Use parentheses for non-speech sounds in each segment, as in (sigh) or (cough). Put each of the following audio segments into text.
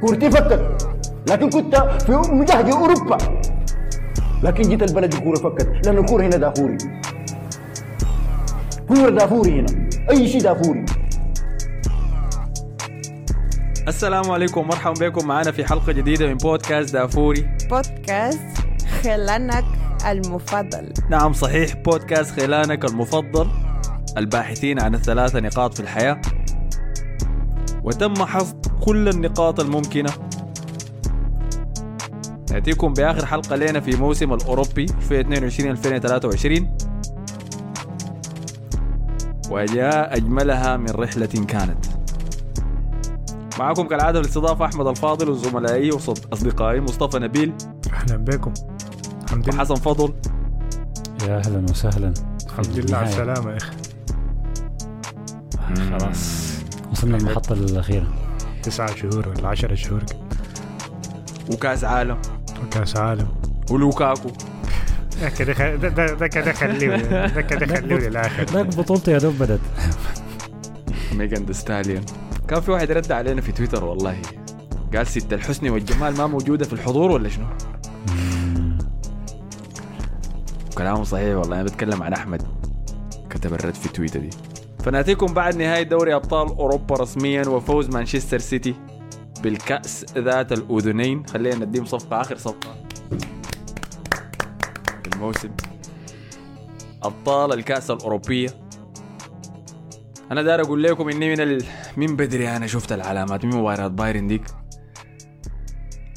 كورتي فكت لكن كنت في مجهد أوروبا. لكن جيت البلد الكوره فكت لأن الكورة هنا دافوري. كورة دافوري هنا. أي شيء دافوري. السلام عليكم. ومرحبا بكم. معنا في حلقة جديدة من بودكاست دافوري. بودكاست خلانك المفضل. نعم صحيح. بودكاست خلانك المفضل. الباحثين عن الثلاثة نقاط في الحياة. وتم حصد كل النقاط الممكنة. نأتيكم بآخر حلقة لنا في موسم الأوروبي 2022-2023 وجاء أجملها من رحلة كانت. معكم كالعادة الاستضافة أحمد الفاضل وزملائي وأصدقائي مصطفى نبيل. أهلا بكم. الحمد لله. وحسن فضل. يا أهلا وسهلا. الحمد لله على. السلامة يا أخي. خلاص. وصلنا المحطة الأخيرة. تسعة شهور ولا عشرة شهور. وكأس عالم. وكأس عالم. ولوكاكو. خليه ده كده خليه للآخر. ذاك بطولته يا دوب بدت ميجان ذا ستاليون. كان في واحد رد علينا في تويتر والله. قال ست الحسني والجمال ما موجودة في الحضور ولا شنو؟ كلامه صحيح والله أنا بتكلم عن أحمد. كتب الرد في تويتر دي. فنأتيكم بعد نهاية دوري أبطال أوروبا رسميا وفوز مانشستر سيتي بالكأس ذات الأذنين. خلينا نديم صفقة آخر صفقة في الموسم. أبطال الكأس الأوروبية. أنا داير أقول لكم إني من ال... من بدري أنا شفت العلامات من مباراة بايرن ديك.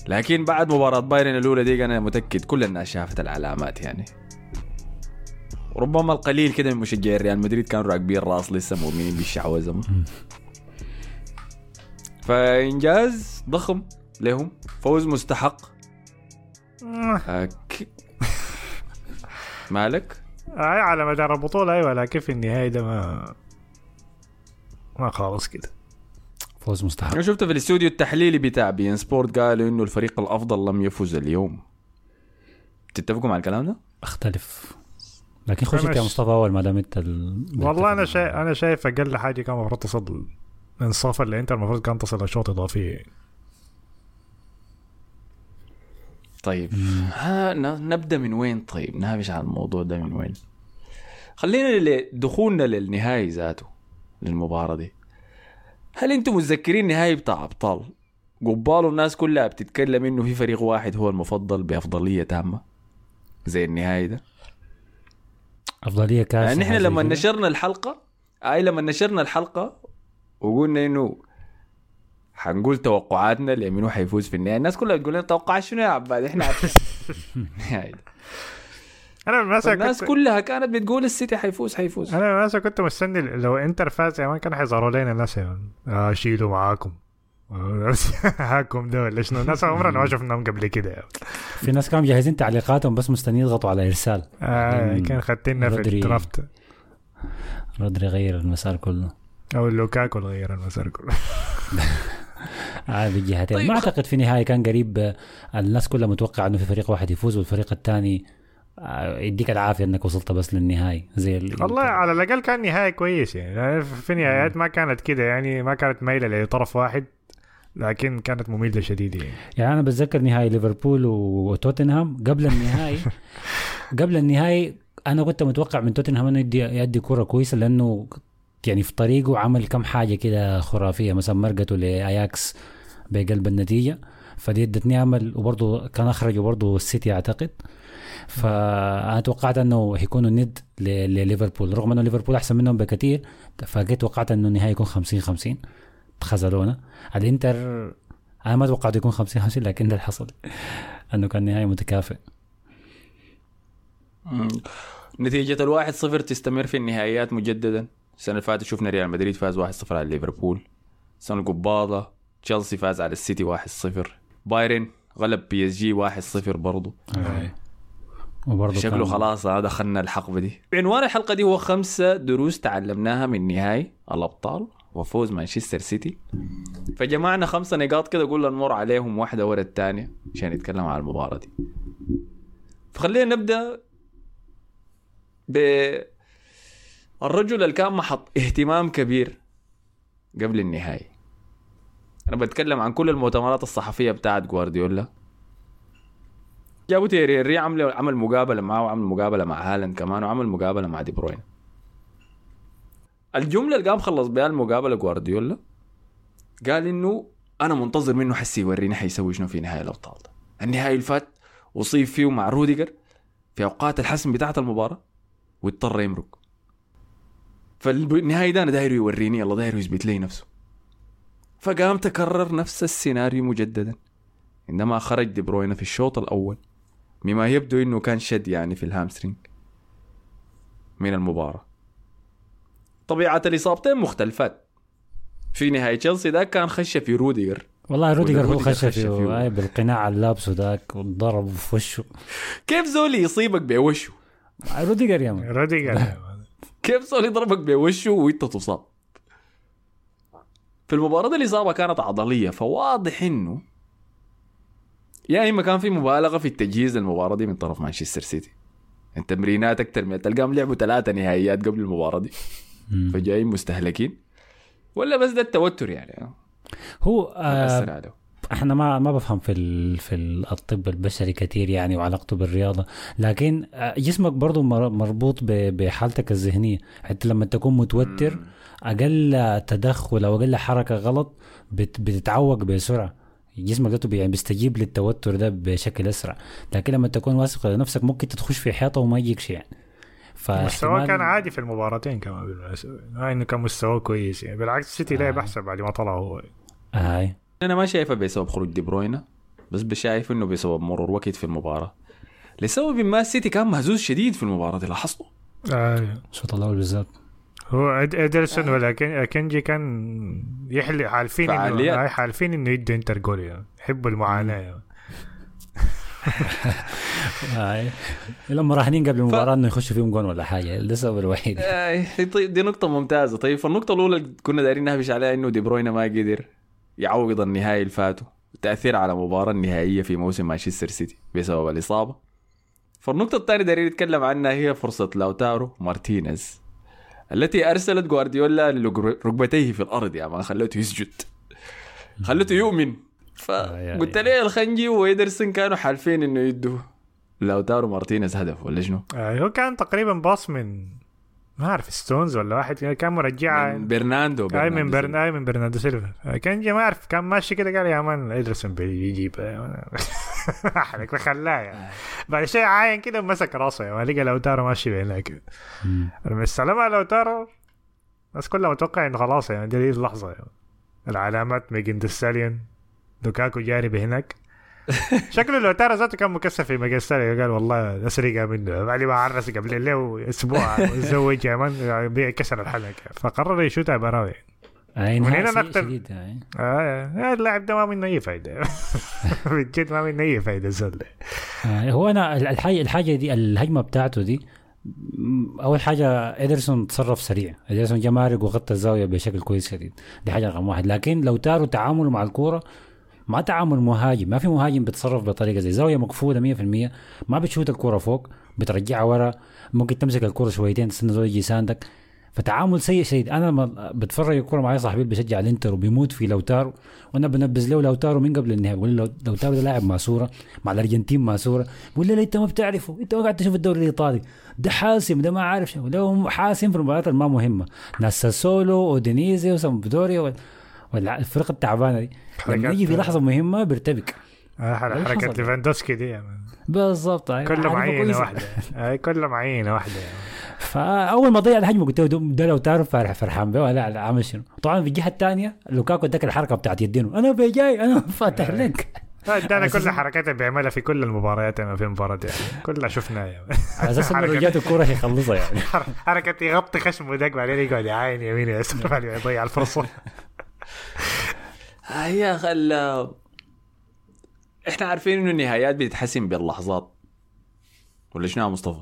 لكن بعد مباراة بايرن الأولى ديك أنا متأكد كل الناس شافت العلامات يعني. ربما القليل كده من مشجعي ريال مدريد كانوا راكبين راس لسه مؤمنين بالشعوذة فإنجاز ضخم لهم. فوز مستحق. أك... مالك؟ أي على مدار البطولة أيوه لكن في النهاية ده ما ما خالص كده. فوز مستحق. أنا شفت في الاستوديو التحليلي بتاع بي إن سبورت قالوا إنه الفريق الأفضل لم يفز اليوم. تتفقوا مع الكلام ده؟ أختلف. لكن خش انت يا مصطفى أول ما دام أنت ال... والله أنا شايف أنا شايف أقل حاجة كان المفروض تصل انصاف اللي انت المفروض كان تصل اشواط اضافية طيب ها ن- نبدأ من وين طيب؟ نهمش على الموضوع ده من وين؟ خلينا دخولنا للنهائي ذاته للمباراة دي هل أنتم متذكرين نهائي بتاع أبطال؟ قبال الناس كلها بتتكلم إنه في فريق واحد هو المفضل بأفضلية تامة زي النهائي ده أفضلية كاس يعني إحنا لما نشرنا الحلقة أي لما نشرنا الحلقة وقلنا إنه حنقول توقعاتنا لمنو حيفوز في النهائي. الناس كلها بتقول لنا توقعات شنو يا عباد؟ إحنا. (laughs) أنا الناس كنت كلها كانت بتقول السيتي حيفوز حيفوز. أنا مثلا كنت مستني. لو إنتر فاز يا مان كانوا حيظهروا لنا الناس يا مان. آه شيلوا معاكم. (laughs) هاكم ولا شنو؟ الناس عمرنا ما شفناهم قبل كده. في ناس كانوا مجهزين تعليقاتهم بس مستنيين يضغطوا على إرسال. آه. كان خدتنا في. الدرافت. رودري غير المسار كله. أو لوكاكو اللي غير المسار كله. (laughs) عادي بالجهتين طيب، ما أعتقد في نهاية كان قريب آه، الناس كلها متوقعة إنه في فريق واحد يفوز والفريق الثاني يديك العافية إنك وصلت بس للنهائي زي ال- والله على الأقل كان نهاية كويس يعني. يعني في نهايات ما كانت كده يعني ما كانت مايلة لطرف واحد. لكن كانت مميته شديد يعني. يعني أنا بتذكر نهائي ليفربول وتوتنهام. قبل النهائي (laughs) قبل النهائي أنا كنت متوقع من توتنهام إنه يدي يدي كرة كويسة لأنه يعني في طريقه عمل كم حاجة كده خرافية. مثلا مرقته لأياكس بقلب النتيجة. فدي ادتني أمل وبرضه كان اخرجوا برضه السيتي أعتقد. فأنا توقعت إنه هيكونوا ند لليفربول. رغم إنه ليفربول أحسن منهم بكثير فجيت توقعت إنه النهائي يكون 50 50 خذلونا الانتر أنا ما توقعت يكون 50 50 لكن ده اللي حصل. أنه كان نهائي متكافئ. نتيجة الواحد صفر تستمر في النهائيات مجددا. السنة اللي فاتت شفنا ريال مدريد فاز 1-0 على ليفربول. السنة القباضة تشيلسي فاز على السيتي 1-0 بايرن غلب بي إس جي 1-0 برضه وبرضه شكله كان- خلاص دخلنا الحقبة دي. عنوان الحلقة دي هو خمسة دروس تعلمناها من نهائي الأبطال. وفوز مانشستر سيتي. فجمعنا خمسة نقاط كده قلنا نمر عليهم واحدة ورا الثانية عشان نتكلم عن المباراة دي. فخلينا نبدأ ب الرجل اللي كان محط اهتمام كبير قبل النهائي. أنا بتكلم عن كل المؤتمرات الصحفية بتاعت جوارديولا. جابوا تيري عمل عمل مقابلة معه وعمل مقابلة مع هالاند كمان وعمل مقابلة مع دي بروين. الجملة اللي قام خلص بها المقابلة جوارديولا قال إنه أنا منتظر منه هسي يوريني حيسوي شنو في نهاية الأبطال. النهائي اللي فات أصيب فيه مع روديجر في أوقات الحسم بتاعة المباراة واضطر يمرق. فالنهائي ده أنا داير يوريني يلا داير يثبت لي نفسه. فقام تكرر نفس السيناريو مجددا. عندما خرج دي بروين في الشوط الأول مما يبدو إنه كان شد يعني في ال hamstring من المباراة. طبيعة الإصابتين مختلفات. في نهاية تشيلسي ده كان خش في روديجر. والله روديجر هو خش فيه. فيه آي بالقناع اللي لابسه ذاك وضرب في وشه. كيف زول يصيبك بوشه؟ روديجر يا مان. روديجر. (laughs) كيف زول يضربك بوشه وانت تصاب؟ في المباراة دي الإصابة كانت عضلية فواضح إنه يا إما كان في مبالغة في التجهيز للمباراة دي من طرف مانشستر سيتي. التمرينات أكتر من تلقاهم لعبوا ثلاثة نهائيات قبل المباراة دي. فجايين مستهلكين. ولا بس ده التوتر يعني. هو آه إحنا ما ما بفهم في ال في ال- الطب البشري كثير يعني وعلاقته بالرياضة. لكن آه، جسمك برضه مر- مربوط ب- بحالتك الذهنية. حتى لما تكون متوتر أقل تدخل أو أقل حركة غلط بت بتتعوق بسرعة. جسمك بي- يعني بيستجيب للتوتر ده بشكل أسرع. لكن لما تكون واثق من نفسك ممكن تخش في حيطة وما يجيك شيء يعني. مستواه كان عادي في المباراتين كمان بالمناسبة ما إنه كان مستواه كويس يعني. بالعكس سيتي لعب أحسن بعد ما طلع هو هاي أنا ما شايفها بسبب خروج دي بروينا بس بشايف إنه بسبب مرور وقت في المباراة. لسبب ما السيتي كان مهزوز شديد في المباراة دي لاحظته آه. الشوط الأول بالذات؟ هو إدرسون ولا كن- كنجي كان يحلي حالفين فعاليات. انه حالفين إنه يدوا إنتر جول يعني. يحبوا المعاناة يعني. هاي. لما راهنين قبل المباراة إنه يخشوا فيهم جون ولا حاجة. ده السبب الوحيد. طيب دي نقطة ممتازة. طيب فالنقطة الأولى اللي كنا دايرين نهبش عليها إنه دي بروين ما قدر يعوض النهائي اللي فاته تأثير على المباراة النهائية في موسم مانشستر سيتي بسبب الإصابة. فالنقطة الثانية دايرين نتكلم عنها هي فرصة لأوتارو مارتينيز التي أرسلت جوارديولا لركبتيه في الأرض. يا مان خلته يسجد. خلته يؤمن. فقلت ليه الخنجي وإيدرسون كانوا حالفين إنه يدوا لاوتارو مارتينيز هدف ولا شنو؟ آه. هو كان تقريبا باص من ما أعرف ستونز ولا واحد. كان مرجعها من برناندو اي من برناندو برن اي من برناردو سيلفا. آه، كان ما أعرف كان ماشي كده قال يا مان ادرسون بيجيب (laughs) أحرق فخلاه يعني. بعد شيء عاين كده مسك راسه يعني لقى لوتارو ماشي. لما استلم على لوتارو الناس كلها متوقع إنه خلاص يعني دي اللحظه يعني. العلامات ميجن ديستاليون لوكاكو جاري بهناك. (laughs) شكله لوتارو ذاته كان مكسر في ديستاليون قال والله ده سرقه منه بعد ما عرس قبل له أسبوع وتزوج يا مان كسر الحلقة. فقرر يشوتها براوي. هاي من هنا نقتل. آه آه، اللاعب ده ما منه أي فايدة. (laughs) بجد ما منه أي فايدة الزول آه، هو أنا الحاجة الحاجة دي الهجمة بتاعته دي أول حاجة ادرسون تصرف سريع. ادرسون جا مارق وغطى الزاوية بشكل كويس شديد. دي حاجة رقم واحد. لكن لوتارو تعامله مع الكورة ما تعامل مهاجم ما في مهاجم بيتصرف بطريقة زي زاوية مقفولة 100% ما بتشوت الكوره فوق بترجعها ورا ممكن تمسك الكوره شويتين تستنى زول يجي يساندك. فتعامل سيء شديد. أنا لما بتفرج الكوره معي صاحبي بيشجع الإنتر وبيموت في لوتارو وأنا بنبذ له لوتارو من قبل النهائي بقول له لوتارو ده لاعب ماسورة مع الأرجنتين ماسورة. بقول له أنت ما بتعرفه؟ أنت ما قاعد تشوف الدوري الإيطالي. ده حاسم ده ما عارف شو. ده حاسم في المباريات الما مهمه ناس ساسولو وأودينيزي وسامبدوريا والفرقه التعبانة دي. لما يجي في لحظة مهمة بيرتبك. آه، حركة حصل؟ ليفاندوسكي دي. بالضبط. أيوة، كله عارفها معينة. واحدة. آه، كله معينة واحدة. فأول ما ضيع الهجمة قلت له ده- ده لو تعرف فرح فرحان به. ولا لا عمل شنو؟ طبعا في الجهة الثانية لوكاكو اداك الحركة بتاعت يدينه. أنا بجاي أنا (laughs) فاتح لك لا، ادانا كل أساساً- حركات اللي بيعملها في كل المباريات ما في مباراة يعني. كلها شفناها يعني. (laughs) على أساس إنه جات الكورة هيخلصها يعني. (laughs) حركة يغطي خشمه داك بعدين يقعد يعاين يمين يسار بعدين يضيع الفرصة. هي خل إحنا عارفين إنه النهايات بتتحسم باللحظات. ولا شنو يا مصطفى؟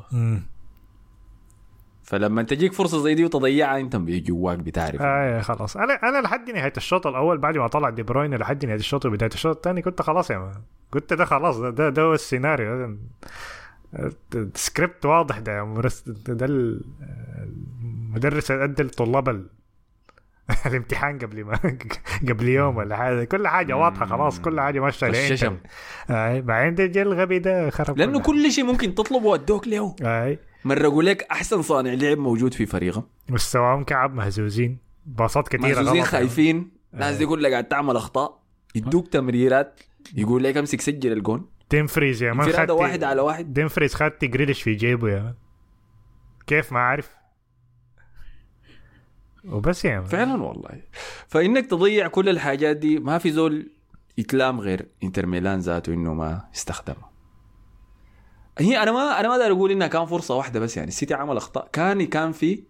فلما تجيك فرصة زي دي وتضيعها أنت جواك بتعرف. آه خلاص. أنا أنا لحد نهاية الشوط الأول بعد ما طلع دي بروين لحد نهاية الشوط وبداية الشوط الثاني كنت خلاص يا مان. قلت ده خلاص ده ده, ده هو السيناريو. السكريبت واضح ده يا ده ال- المدرس ادى الطلاب ال- (laughs) الامتحان قبل ما (laughs) قبل يوم ولا حاجة كل حاجة واضحة خلاص كل حاجة ماشية الششمة اي بعدين تجي الغبي ده خرب لأنه كل شيء ممكن تطلبه ودوك له. اي مره أقول لك أحسن صانع لعب موجود في فريقهم مستواهم كعب مهزوزين. باصات كثيره مهزوزين خايفين. ناس آه. دي كلها قاعد تعمل أخطاء. يدوك تمريرات. يقول لك امسك سجل الجون. دمفريز يا man خت- واحد على واحد. دمفريز خت جريليش في جيبه يا man. كيف ما عارف. وبس man فعلا والله. فإنك تضيع كل الحاجات دي ما في زول يتلام غير إنتر ميلان ذاته إنه ما استخدمها هي أنا ما أنا ما أقدر أقول إنها كان فرصة واحدة بس يعني السيتي عمل أخطاء. كان كان في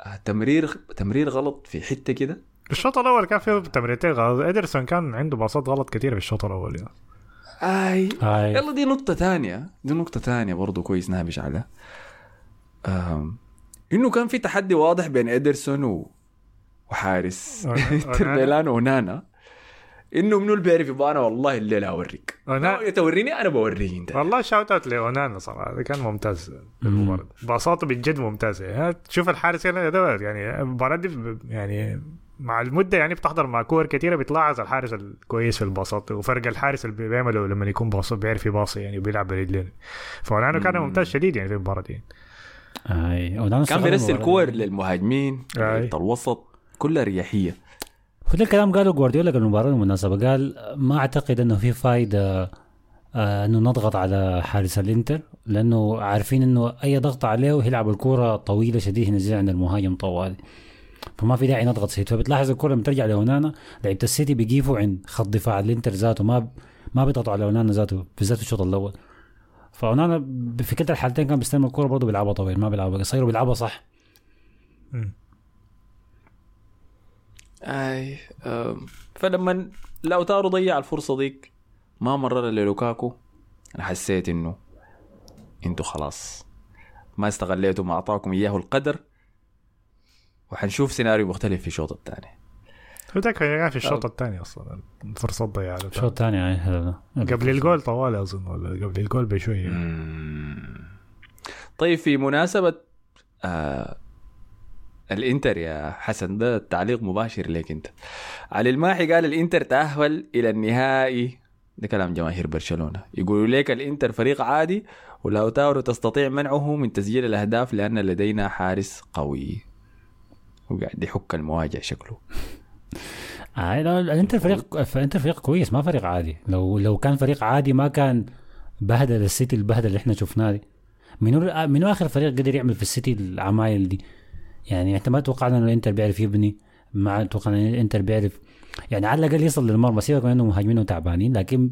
آه، تمرير تمرير غلط في حتة كده. الشوط الأول كان فيه تمريرتين غلط. ادرسون كان عنده باصات غلط كثيره في الشوط الأول يا آي. هاي يلا دي نقطة ثانية. دي نقطة ثانية برضو كويس نهبش عليها. إنه كان في تحدي واضح بين ادرسون و... وحارس. ميلان (laughs) اونانا. إنه منو اللي بيعرف يبقى أنا والله الليلة أوريك. أونا- توريني أنا بوريك أنت. والله shout out لاونانا صراحة. كان ممتاز المباراه. باصاته بجد ممتازة. تشوف الحارس هنا ده يعني المباراه دي يعني مع المدة يعني بتحضر مع كور كثيره بتلاحظ الحارس الكويس في الباصات وفرق الحارس اللي بيعمله لما يكون باص بيعرف يباصي يعني وبيلعب برجلين فاونانا كان مم. ممتاز شديد يعني في المباراة دي. ونانا كان بيرسل كور. للمهاجمين. خط الوسط كلها رياحية. هو ده الكلام قاله جوارديولا قبل المباراة بالمناسبة قال ما أعتقد إنه في فايدة آه إنه نضغط على حارس الإنتر لأنه عارفين إنه أي ضغط عليه هيلعب الكرة طويلة شديد ينزل عند المهاجم طوالي. فما في داعي نضغط سيتي فبتلاحظ الكرة لما ترجع لونانا لعيبة السيتي بيجيفوا عند خط دفاع الإنتر ذاته ما ما بيضغطوا على اونانا ذاته بالذات في الشوط الأول. فاونانا في كلتا الحالتين كان بيستلم الكرة برضه بيلعبها طويل ما بيلعبها قصير وبيلعبها صح مم. أي. فلما لأوتارو ضيع الفرصة ديك ما مرر للوكاكو أنا حسيت إنه أنتوا خلاص ما استغليتوا ما أعطاكم إياه القدر وحنشوف سيناريو مختلف في الشوط الثاني هو ده كان في الشوط الثاني أصلا الفرصة ضيعها الشوط الثاني يعني هذا. قبل الجول طوال أظن ولا قبل الجول بشويه طيب في مناسبة آه الإنتر يا حسن ده تعليق مباشر لك أنت. علي الماحي قال الإنتر تأهل إلى النهائي. ده كلام جماهير برشلونة. يقولوا لك الإنتر فريق عادي ولاوتارو تستطيع منعه من تسجيل الأهداف لأن لدينا حارس قوي. وقاعد يحك المواجع شكله. الانتر فريق الانتر فريق كويس ما فريق عادي. لو لو كان فريق عادي ما كان بهدل السيتي البهدله اللي إحنا شفناه دي. منو منو آخر فريق قدر يعمل في السيتي العمايل دي. يعني انت ما توقعنا إنه الإنتر بيعرف يبني ما توقعنا إن الإنتر بيعرف. يعني على الأقل يصل للمرمى سيبك من انه مهاجمين تعبانين لكن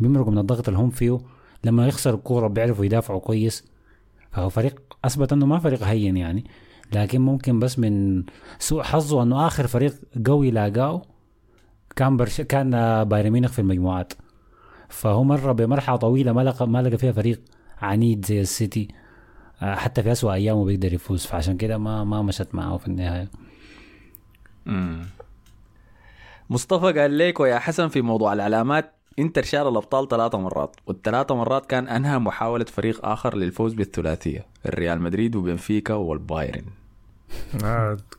بيمرقوا من الضغط اللي هم فيه. لما يخسر الكورة بيعرفوا يدافعوا كويس. فهو فريق أثبت إنه ما فريق هين يعني. لكن ممكن بس من سوء حظه إنه آخر فريق قوي لاقاه كان برش... كان آه، بايرن ميونخ في المجموعات. فهو مر بمرحلة طويلة ما لقى ما لقى فيها فريق عنيد زي السيتي آه، حتى في أسوأ أيامه بيقدر يفوز. فعشان كده ما ما مشت معه في النهاية. مم. مصطفى قال لك ويا حسن في موضوع العلامات إنتر شال الأبطال ثلاثة مرات والثلاثة مرات كان أنهى محاولة فريق آخر للفوز بالثلاثية الريال مدريد وبنفيكا والبايرن.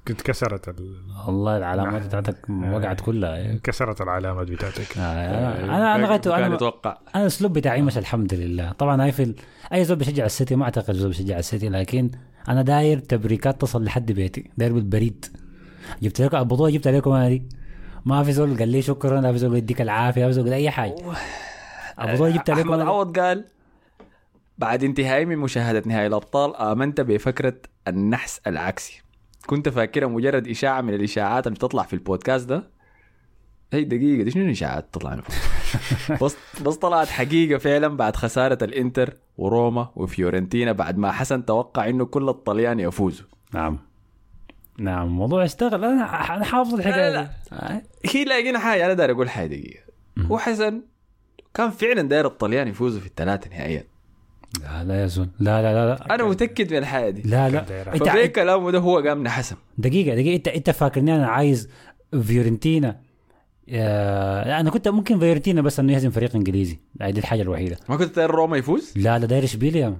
اتكسرت ال... والله العلامات بتاعتك وقعت كلها. انكسرت العلامات بتاعتك. آه، أنا أنا غايته كان أنا يتوقع. أنا الاسلوب بتاعي مش الحمد لله. طبعا هاي في ال... أي زول بيشجع السيتي ما أعتقد زول بيشجع السيتي لكن أنا داير تبريكات تصل لحد بيتي. داير بالبريد. جبت لكم البطوله جبت لكم هذه. ما في زول قال لي شكرا لا في زول يديك العافية ما في زول قال أي حاجة. البطوله جبت لكم أحمد عوض قال بعد انتهائي من مشاهدة نهائي الأبطال آمنت بفكرة النحس العكسي. كنت فاكرها مجرد إشاعة من الإشاعات اللي بتطلع في البودكاست ده؟ هي دقيقة دي شنو الإشاعات تطلع (laughs) بس بس طلعت حقيقة فعلا بعد خسارة الإنتر وروما وفيورنتينا بعد ما حسن توقع إنه كل الطليان يفوزوا. نعم. نعم الموضوع اشتغل. أنا أنا حافظ الحكاية لا، آه. هي لاقينا حاجة أنا داير أقول حاجة دقيقة. وحسن كان فعلا داير الطليان يفوزوا في الثلاث نهائيات لا لا يا زول لا لا لا لا. أنا متأكد من الحاجة دي. لا لا. انت فبيه كلامه ده هو قام نحسم دقيقة دقيقة. انت إنت فاكرني أنا عايز فيورنتينا. آه، لا أنا كنت ممكن فيورنتينا بس إنه يهزم فريق إنجليزي. لا دي الحاجة الوحيدة. ما كنت داير روما يفوز؟ لا لا داير إشبيليا.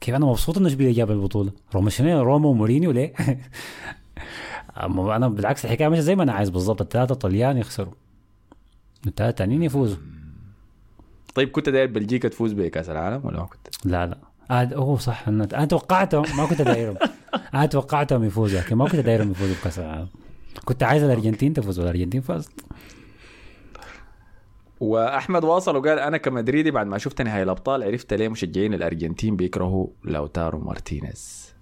كيف أنا مبسوط إنه إشبيليا جاب البطولة؟ روما شنو؟ روما ومورينيو ليه؟ (laughs) أنا بالعكس الحكاية مش زي ما أنا عايز بالضبط. الثلاثة طليان يخسروا. الثلاثة الثانيين يفوزوا. طيب كنت داير بلجيكا تفوز بكاس العالم ولا ما كنت؟ لا لا. آه هو صح. أنا أنا توقعتهم ما كنت دايرهم. (laughs) أنا توقعتهم يفوزوا لكن ما كنت دايرهم يفوزوا بكأس العالم. كنت عايز الأرجنتين تفوز والأرجنتين فازت. وأحمد واصل وقال أنا كمدريدي بعد ما شفت نهائي الأبطال عرفت ليه مشجعين الأرجنتين بيكرهوا لوتارو مارتينيز.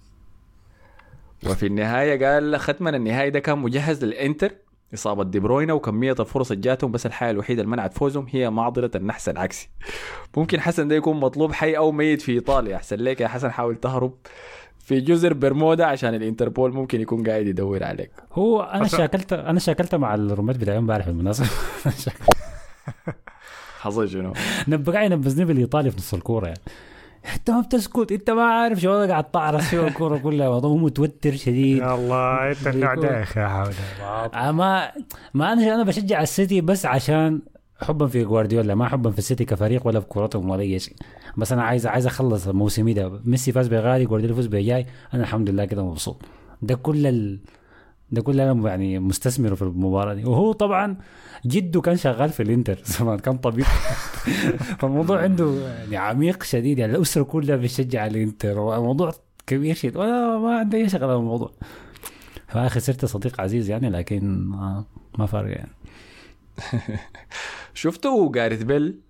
وفي النهاية قال ختما النهائي ده كان مجهز للإنتر. إصابة دي بروينه وكمية الفرص اللي جاتهم بس الحاجة الوحيدة اللي منعت فوزهم هي معضلة النحس العكسي. ممكن حسن ده يكون مطلوب حي أو ميت في إيطاليا. أحسن ليك يا حسن حاول تهرب في جزر برمودا عشان الإنتربول ممكن يكون قاعد يدور عليك. هو أنا أصلاً- شاكلت أنا شاكلت مع الرومات بتاعي امبارح بالمناسبه (laughs) حصل شنو؟ نبقى ينبذني بالإيطالي في نص الكورة يعني. انت ما بتسكت انت ما عارف شو أنا قاعد تعرس فيه الكورة كلها هو متوتر شديد. يا الله انت ده يا حاول آه، ما ما أنا أنا بشجع السيتي بس عشان حبا في جوارديولا ما حبا في السيتي كفريق ولا في كورتهم ولا اي شيء بس أنا عايز عايز أخلص موسمي ده. ميسي فاز بغالي جوارديولا فاز بجاي أنا الحمد لله كده مبسوط. ده كل ال... ده كل أنا يعني مستثمر في المباراة دي. وهو طبعا جده كان شغال في الإنتر. (laughs) زمان كان طبيب. (laughs) فالموضوع عنده يعني عميق شديد. يعني الأسرة كلها بتشجع الإنتر. وموضوع كبير شديد. وأنا ما عندي أي شغله بالموضوع فأخي صرت صديق عزيز يعني لكن ما, فارق يعني. (laughs) شفته جاريث بيل؟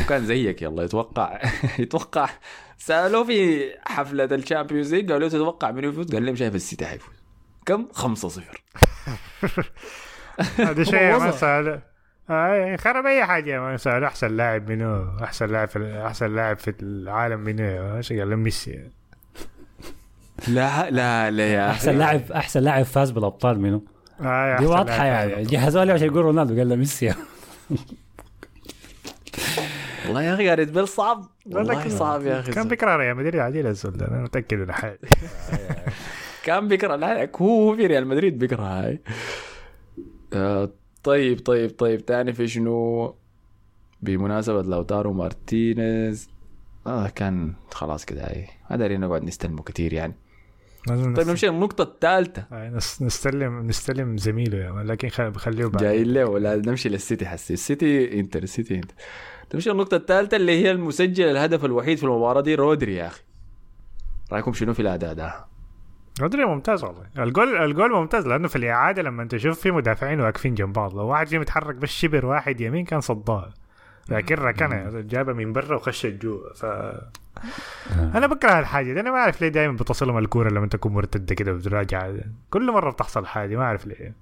وكان زيك. يلا يتوقع يتوقع سألوه في حفلة ال Champions League قالوا له تتوقع من يفوز؟ قال لهم شايف السيتي حيفوز. كم؟ 5 0 هذا شيء ما. سأل آه، خرب أي حاجة ما سأل أحسن لاعب منو؟ أحسن لاعب في أحسن لاعب في العالم منو؟ إيش قال ميسي. لا لا لا يا أخي. أحسن لاعب أحسن لاعب فاز بالأبطال منه آه، دي واضحة يعني. جهزوا لي عشان يقول رونالدو قال له ميسي. والله يا أخي جاريث بيل صعب. والله صعب يا أخي. كان بيكره ريال مدريد عديل الزول ده أنا متأكد من حاجة (laughs) كان بيكره لا هو في ريال مدريد بيكره هاي. آه طيب طيب طيب تاني في شنو؟ بمناسبة لوتارو مارتينيز. آه كان خلاص كده هاي. ما دارين نقعد نستلمه كتير يعني. طيب نمشي للنقطة الثالثة. آه، نس- نستلم نستلم زميله man، لكن خ- بخليه بعد جايين له ولا نمشي للسيتي حسي. السيتي انتر السيتي انتر. نمشي للنقطة الثالثة اللي هي المسجل الهدف الوحيد في المباراة دي رودري يا أخي. رأيكم شنو في الأداء ده؟ رودري ممتاز والله. ال goal ال goal ممتاز لأنه في الإعادة لما أنت تشوف في مدافعين واقفين جنب بعض لو واحد فيهم يتحرك بس شبر واحد يمين كان صدها لكن ركنها جابها من برا وخشت جوا ف أنا بكره الحاجة دي. أنا ما أعرف ليه دائما بتصلهم الكورة لما تكون مرتده كده وتراجع. كل مرة بتحصل حاجة ما أعرف ليه.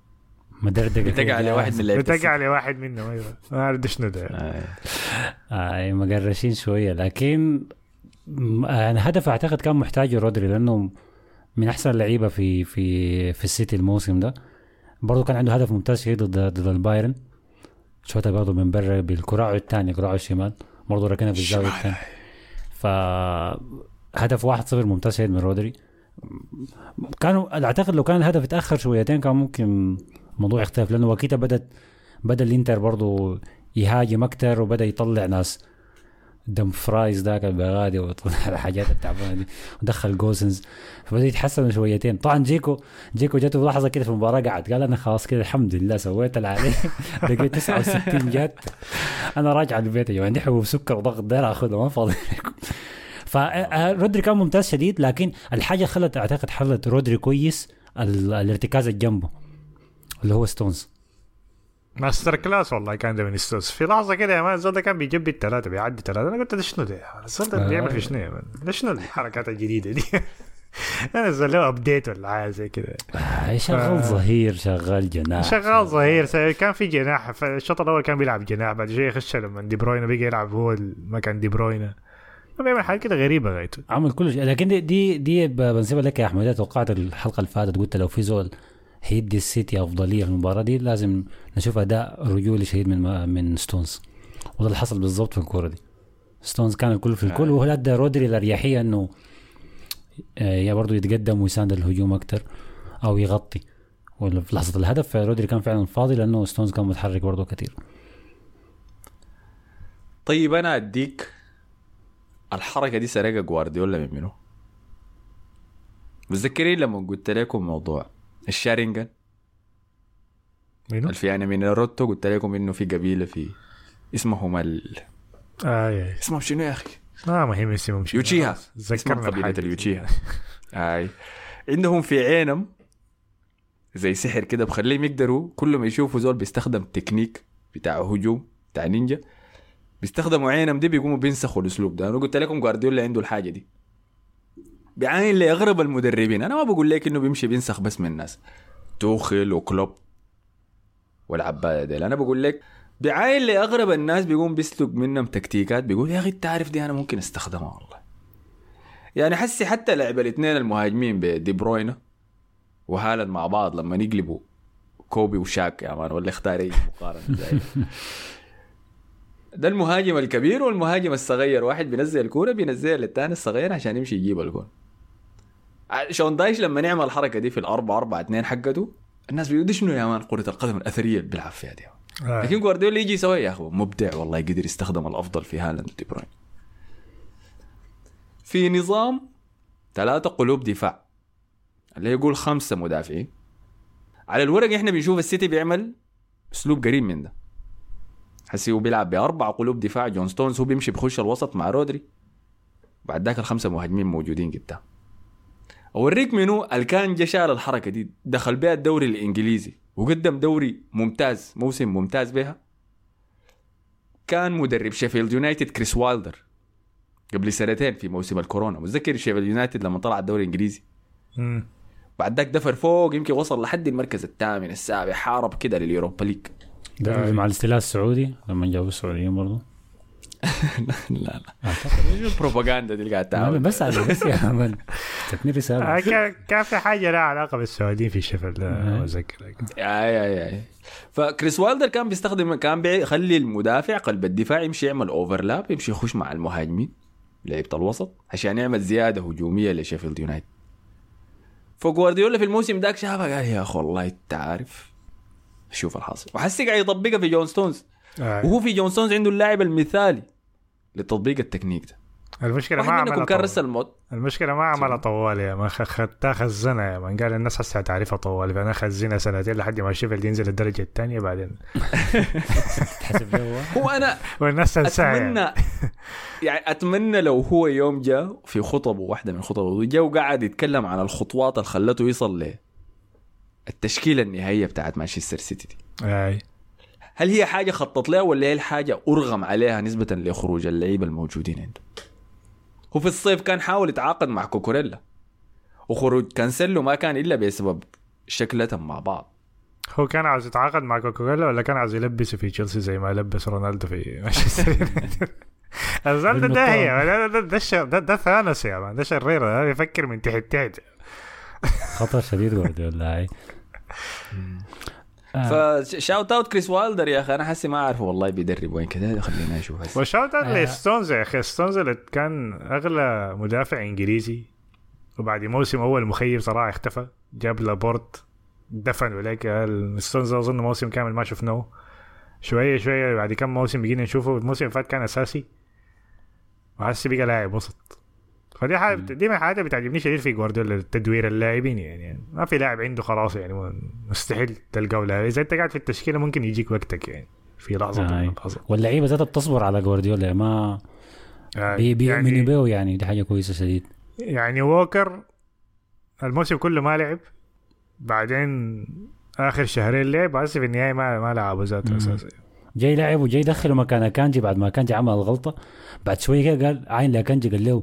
مدردقه بتقع على واحد من اللعيبة بتقع على واحد منهم أيوه. ما أعرف شنو ده آه. آه مقرشين شوية. لكن آه، الهدف أعتقد كان محتاجه رودري لأنه من أحسن اللعيبة في في في السيتي الموسم ده. برضه كان عنده هدف ممتاز شديد ضد ضد البايرن. شوطة برضه من برا بالكراع الثاني كراعه الشمال. برضه ركنها في الزاويه الثانية ف هدف 1-0 ممتاز شديد من رودري. كانوا أعتقد لو كان الهدف اتأخر شويتين كان ممكن الموضوع يختلف لأنه وكيتا بدت بدأ الإنتر برضه يهاجم أكتر وبدأ يطلع ناس. دمفريز ذاك البغادي وطلع (laughs) الحاجات التعبانة دي. ودخل جوسنز فبدأ يتحسن شويتين. طبعا جيكو جيكو جاته لحظة كده في المباراة قعد. قال أنا خلاص كده الحمد لله سويت اللي علي دقيقه 69 جات أنا راجع البيت. يا عندي حبوب سكر وضغط داير اخذها ما فاضي لكم. فرودري كان ممتاز شديد لكن الحاجة خلت أعتقد حلت رودري كويس ال- الارتكاز اللي جنبه اللي هو ستونز. masterclass والله كان ده من ستونز في لحظة كده يا man ده كان بيجبي الثلاثه بيعدي ثلاثة أنا قلت ده شنو ده؟ الزول ده آه. بيعمل في شنو يا man؟ ده شنو الحركات الجديدة دي؟ (laughs) أنا الزول له update ولا حاجة زي كده. آه، شغال آه. ظهير شغال جناح. شغال ظهير. كان في جناح. فالشوط الأول كان بيلعب جناح بعد شوية يخش لما دي بروينا بيجي يلعب هو مكان دي بروينا بيعمل حاجات كده غريبة غايته عمل كل شيء. لكن دي دي, دي بنسيبها لك يا أحمد. توقعت الحلقة اللي فاتت قلت لو في زول حيدي السيتي أفضلية في المباراة دي لازم نشوف أداء رجولي شديد من من ستونز. وده اللي حصل بالضبط في الكورة دي. ستونز كان الكل في الكل وهو أدى رودري الاريحيه إنه آه، يا برضه يتقدم ويساند الهجوم أكتر أو يغطي. وفي لحظة الهدف رودري كان فعلا فاضي لأنه ستونز كان متحرك برضه كثير طيب أنا أديك الحركة دي سرقها جوارديولا من منو؟ متذكرين لما قلت لكم موضوع الشارينجان منو؟ الفيانا من ناروتو قلت لكم إنه في قبيلة في اسمهم ال... آه يا اسمهم شنو يا أخي؟ ما مهم اسمهم شنو. يوتشيها ذكرنا قبيلة. اليوتشيها آي عندهم في عينم زي سحر كده بخليهم يقدروا كل ما يشوفوا زول بيستخدم تكنيك بتاع هجوم بتاع نينجا بيستخدموا عينم دي بيقوموا بينسخوا الأسلوب ده أنا قلت لكم جوارديولا عنده الحاجة دي بعين لاغرب المدربين. أنا ما بقول لك إنه بيمشي بينسخ بس من الناس. توخل وكلوب والعباده ديل. أنا بقول لك بيعاين لاغرب الناس بيقوم بيسرق منهم تكتيكات. بيقول يا أخي انت عارف دي أنا ممكن أستخدمها والله. يعني حسي حتى لعب الاثنين المهاجمين بدي بروينا وهالاند مع بعض لما يقلبوا كوبي وشاك يا man ولا اختار اي مقارنة زي ده المهاجم الكبير والمهاجم الصغير. واحد بينزل الكورة بينزلها للثاني الصغير عشان يمشي يجيب الجول شون دايش لما نعمل الحركة دي في الأربعة أربعة اثنين حقته الناس بيقولوا دي شنو يا man؟ كرة القدم الأثرية اللي بيلعب فيها دي آه. لكن جوارديولا يجي يسوي يا اخو مبدع والله قدر يستخدم الأفضل في هالاند ودي بروين. في نظام ثلاثة قلوب دفاع اللي يقول خمسة مدافعين. على الورق إحنا بنشوف السيتي بيعمل أسلوب قريب من ده. حسي هو بيلعب بأربع قلوب دفاع جون ستونز هو بيمشي بيخش الوسط مع رودري. بعد ذاك الخمسة مهاجمين موجودين قدام. أوريك منو اللي كان جا شال الحركة دي دخل بها الدوري الإنجليزي وقدم دوري ممتاز موسم ممتاز بها كان مدرب شيفيلد يونايتد كريس وايلدر قبل سنتين في موسم الكورونا. متذكر شيفيلد يونايتد لما طلع الدوري الإنجليزي؟ مم. بعد ذاك دفر فوق يمكن وصل لحد المركز الثامن السابع حارب كده لليوروبا ليج. ده مع الاستيلاء السعودي لما جابوا السعوديين برضه (laughs) لا لا. أعتقد. (laughs) البروباغندا دي اللي قاعد لا، لا، تعمل بس على بس يا man تكني آه، رساله كان في حاجة لها علاقة بالسعوديين في شيفيلد ده آه. اتذكر آي آي آي. فكريس والدر كان بيستخدم كان بيخلي المدافع قلب الدفاع يمشي يعمل overlap يمشي يخش مع المهاجمين. لعيبة الوسط. عشان يعمل زيادة هجومية لشيفيلد يونايتد. فجوارديولا في الموسم ذاك شافها قال يا اخو والله أنت عارف. شوف الحاصل. وحسي قاعد يطبقها في جون ستونز. آه. وهو في جون ستونز عنده اللاعب المثالي. لتطبيق التكنيك ده. المشكلة ما عملها كان طوال. رسل مود المشكلة ما عملها طوال يا ما خ- خدتها خزنها يا من قال الناس هسه تعرفها طوال. فانا خزنها سنتين لحد ما شيفيلد ينزل الدرجة الثانية بعدين. تحسب هو؟ هو أنا والناس تنساها يعني. اتمنى يعني أتمنى لو هو يوم جاء في خطبه واحدة من خطبه جاء وقعد يتكلم عن الخطوات اللي خلته يصل ل التشكيله النهائية بتاعت مانشستر سيتي دي. أي. هل هي حاجة خطط لها ولا هي الحاجة أرغم عليها نسبة لخروج اللعيبة الموجودين عنده هو في الصيف كان حاول يتعاقد مع كوكوريلا وخروج كانسيلو ما كان إلا بسبب شكلتهم مع بعض. هو كان عاوز يتعاقد مع كوكاكولا ولا كان عاوز يلبسه في تشيلسي زي ما لبس رونالدو في مانشستر يونايتد؟ (laughs) ده ده هي ده ده ده, ده, ده ثانوس يا man ده شرير ده بيفكر من تحت تحت خطر شديد جوارديولا هاي (laughs) آه. ف shout out كريس والدر يا أخي أنا حسي ما اعرف والله بيدرب وين كده خلينا نشوف هسه. و shout out آه. لستونز يا أخي. ستونز اللي كان أغلى مدافع إنجليزي وبعد موسم أول مخيب صراحة اختفى جاب لابورت دفن ولك ستونز أظن موسم كامل ما شفناه. شوية شوية بعد كم موسم بقينا نشوفه. الموسم اللي فات كان أساسي. وهسه بقى لاعب وسط. فدي حاجة دي من الحاجات اللي بتعجبني شديد في جوارديولا تدوير اللاعبين يعني. ما في لاعب عنده خلاص يعني مستحيل تلقاه لاعب إذا أنت قاعد في التشكيلة ممكن يجيك وقتك يعني في لحظة آه. واللعيبة ذاتها بتصبر على جوارديولا ما آه، بي بيؤمنوا يعني- به يعني دي حاجة كويسة شديد. يعني ووكر الموسم كله ما لعب بعدين آخر شهرين لعب هسه في النهاية ما ما لعبوا ذاته. أساسا. جاي لعب وجاي يدخله مكان اكانجي بعد ما اكانجي عمل الغلطه بعد شوية قال عين لأكانجي قال له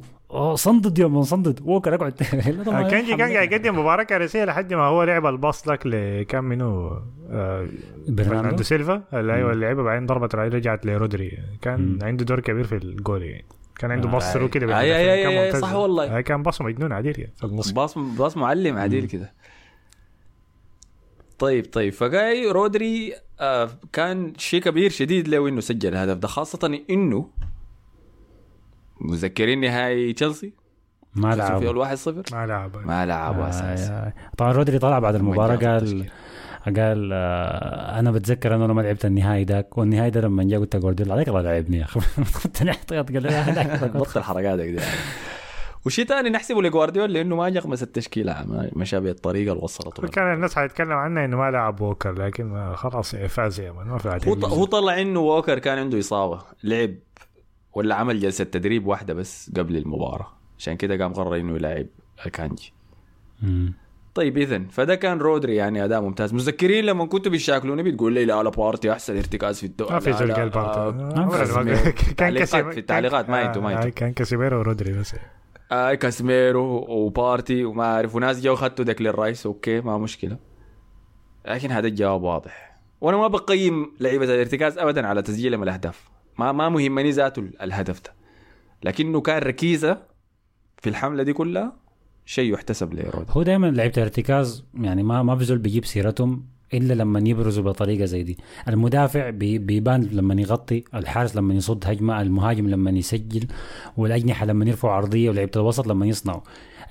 صندد يا man صندد. ووكر أقعد. (laughs) طبعاً. كانجي كان قاعد يقدم مباراه كارثيه لحد ما هو لعب الباص لك لكم منو؟ آه، برناردو. سيلفا. اللي أيوه. اللي لعبها بعدين ضربت رجعت لرودري. كان مم. عنده دور كبير في الجول يعني. كان عنده آه، باص through كده كان أي، ممتاز. صح والله. آه، كان باص مجنون عديل يعني. في النص. باص باص معلم عديل كده. طيب طيب. فجاي رودري آه كان شيء كبير شديد له إنه سجل الهدف ده خاصة إنه متذكرين نهائي تشيلسي؟ ما لعب الواحد صفر؟ ما لعب ما لعبوا آه، أساس آه. طبعا رودري طلع بعد المباراة قال؟ قال آه أنا بتذكر انه أنا ما لعبت النهائي ذاك والنهائي ده لما جاء قلت جوارديولا عليك الله لعبني يا أخي. (laughs) (laughs) بطل حركاتك دي وشيء ثاني نحسبه لجوارديولا لأنه ما جغمس التشكيله ما مشى بالطريقة اللي وصلته. كان الناس حيتكلم عنه إنه ما لعب ووكر لكن ما خلاص فاز يا ما في هو هو طلع إنه ووكر كان عنده إصابة لعب ولا عمل جلسة تدريب واحدة بس قبل المباراة. عشان كده قام قرر إنه يلاعب كانجي. طيب اذا فده كان رودري يعني أداء ممتاز. متذكرين لما كنتوا بيشاكلوني بتقول لي لا لا بارتي أحسن ارتكاز في الدوري ما في لا، زول قال بارتي. آه،. كان كاسيميرو. في التعليقات، ما أنتوا- ما آه، أنتوا. كان كاسيميرو ورودري بس. آه كاسميرو وبارتي وما أعرف وناس جو خدتوا ديكلين رايس. okay ما مشكلة. لكن هذا الجواب واضح. وأنا ما بقيم لعيبة الارتكاز ابدا على تسجيلهم الأهداف. ما ما مهمني ذاته ال- الهدف ده. لكنه كان ركيزة في الحملة دي كلها شيء يحتسب لرودري هو دائما لعيبة الارتكاز يعني ما ما في زول بيجيب سيرتهم إلا لما يبرزوا بطريقة زي دي. المدافع بي- بيبان لما يغطي الحارس لما يصد هجمة المهاجم لما يسجل والأجنحة لما يرفعوا عرضية ولعيبة الوسط لما يصنعوا.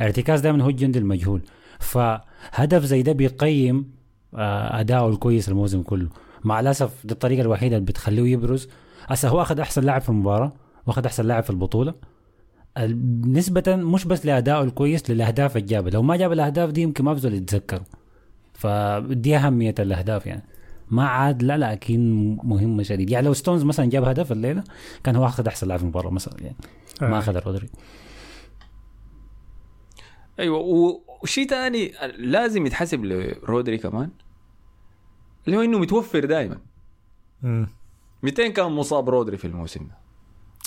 الارتكاز دائما هو الجندي المجهول. فهدف زي ده بيقيم آه، أداؤه الكويس الموسم كله. مع الأسف دي الطريقة الوحيدة اللي بتخليه يبرز هسه هو أخذ أحسن لاعب في المباراة وأخذ أحسن لاعب في البطولة. ال- نسبة مش بس لأدائه الكويس للأهداف اللي جابها. لو ما جاب الأهداف دي يمكن ما بزول يتذكروا فدي أهمية الأهداف يعني. ما عاد لا لكن مهمة شديد. يعني لو ستونز مثلا جاب هدف الليلة كان هو أخذ أحسن لاعب في المباراة مثلا يعني. ما آه. أخذ رودري. أيوه و- وشيء ثاني لازم يتحسب لرودري كمان اللي هو إنه متوفر دائما. 200 كان مصاب رودري في الموسم ده.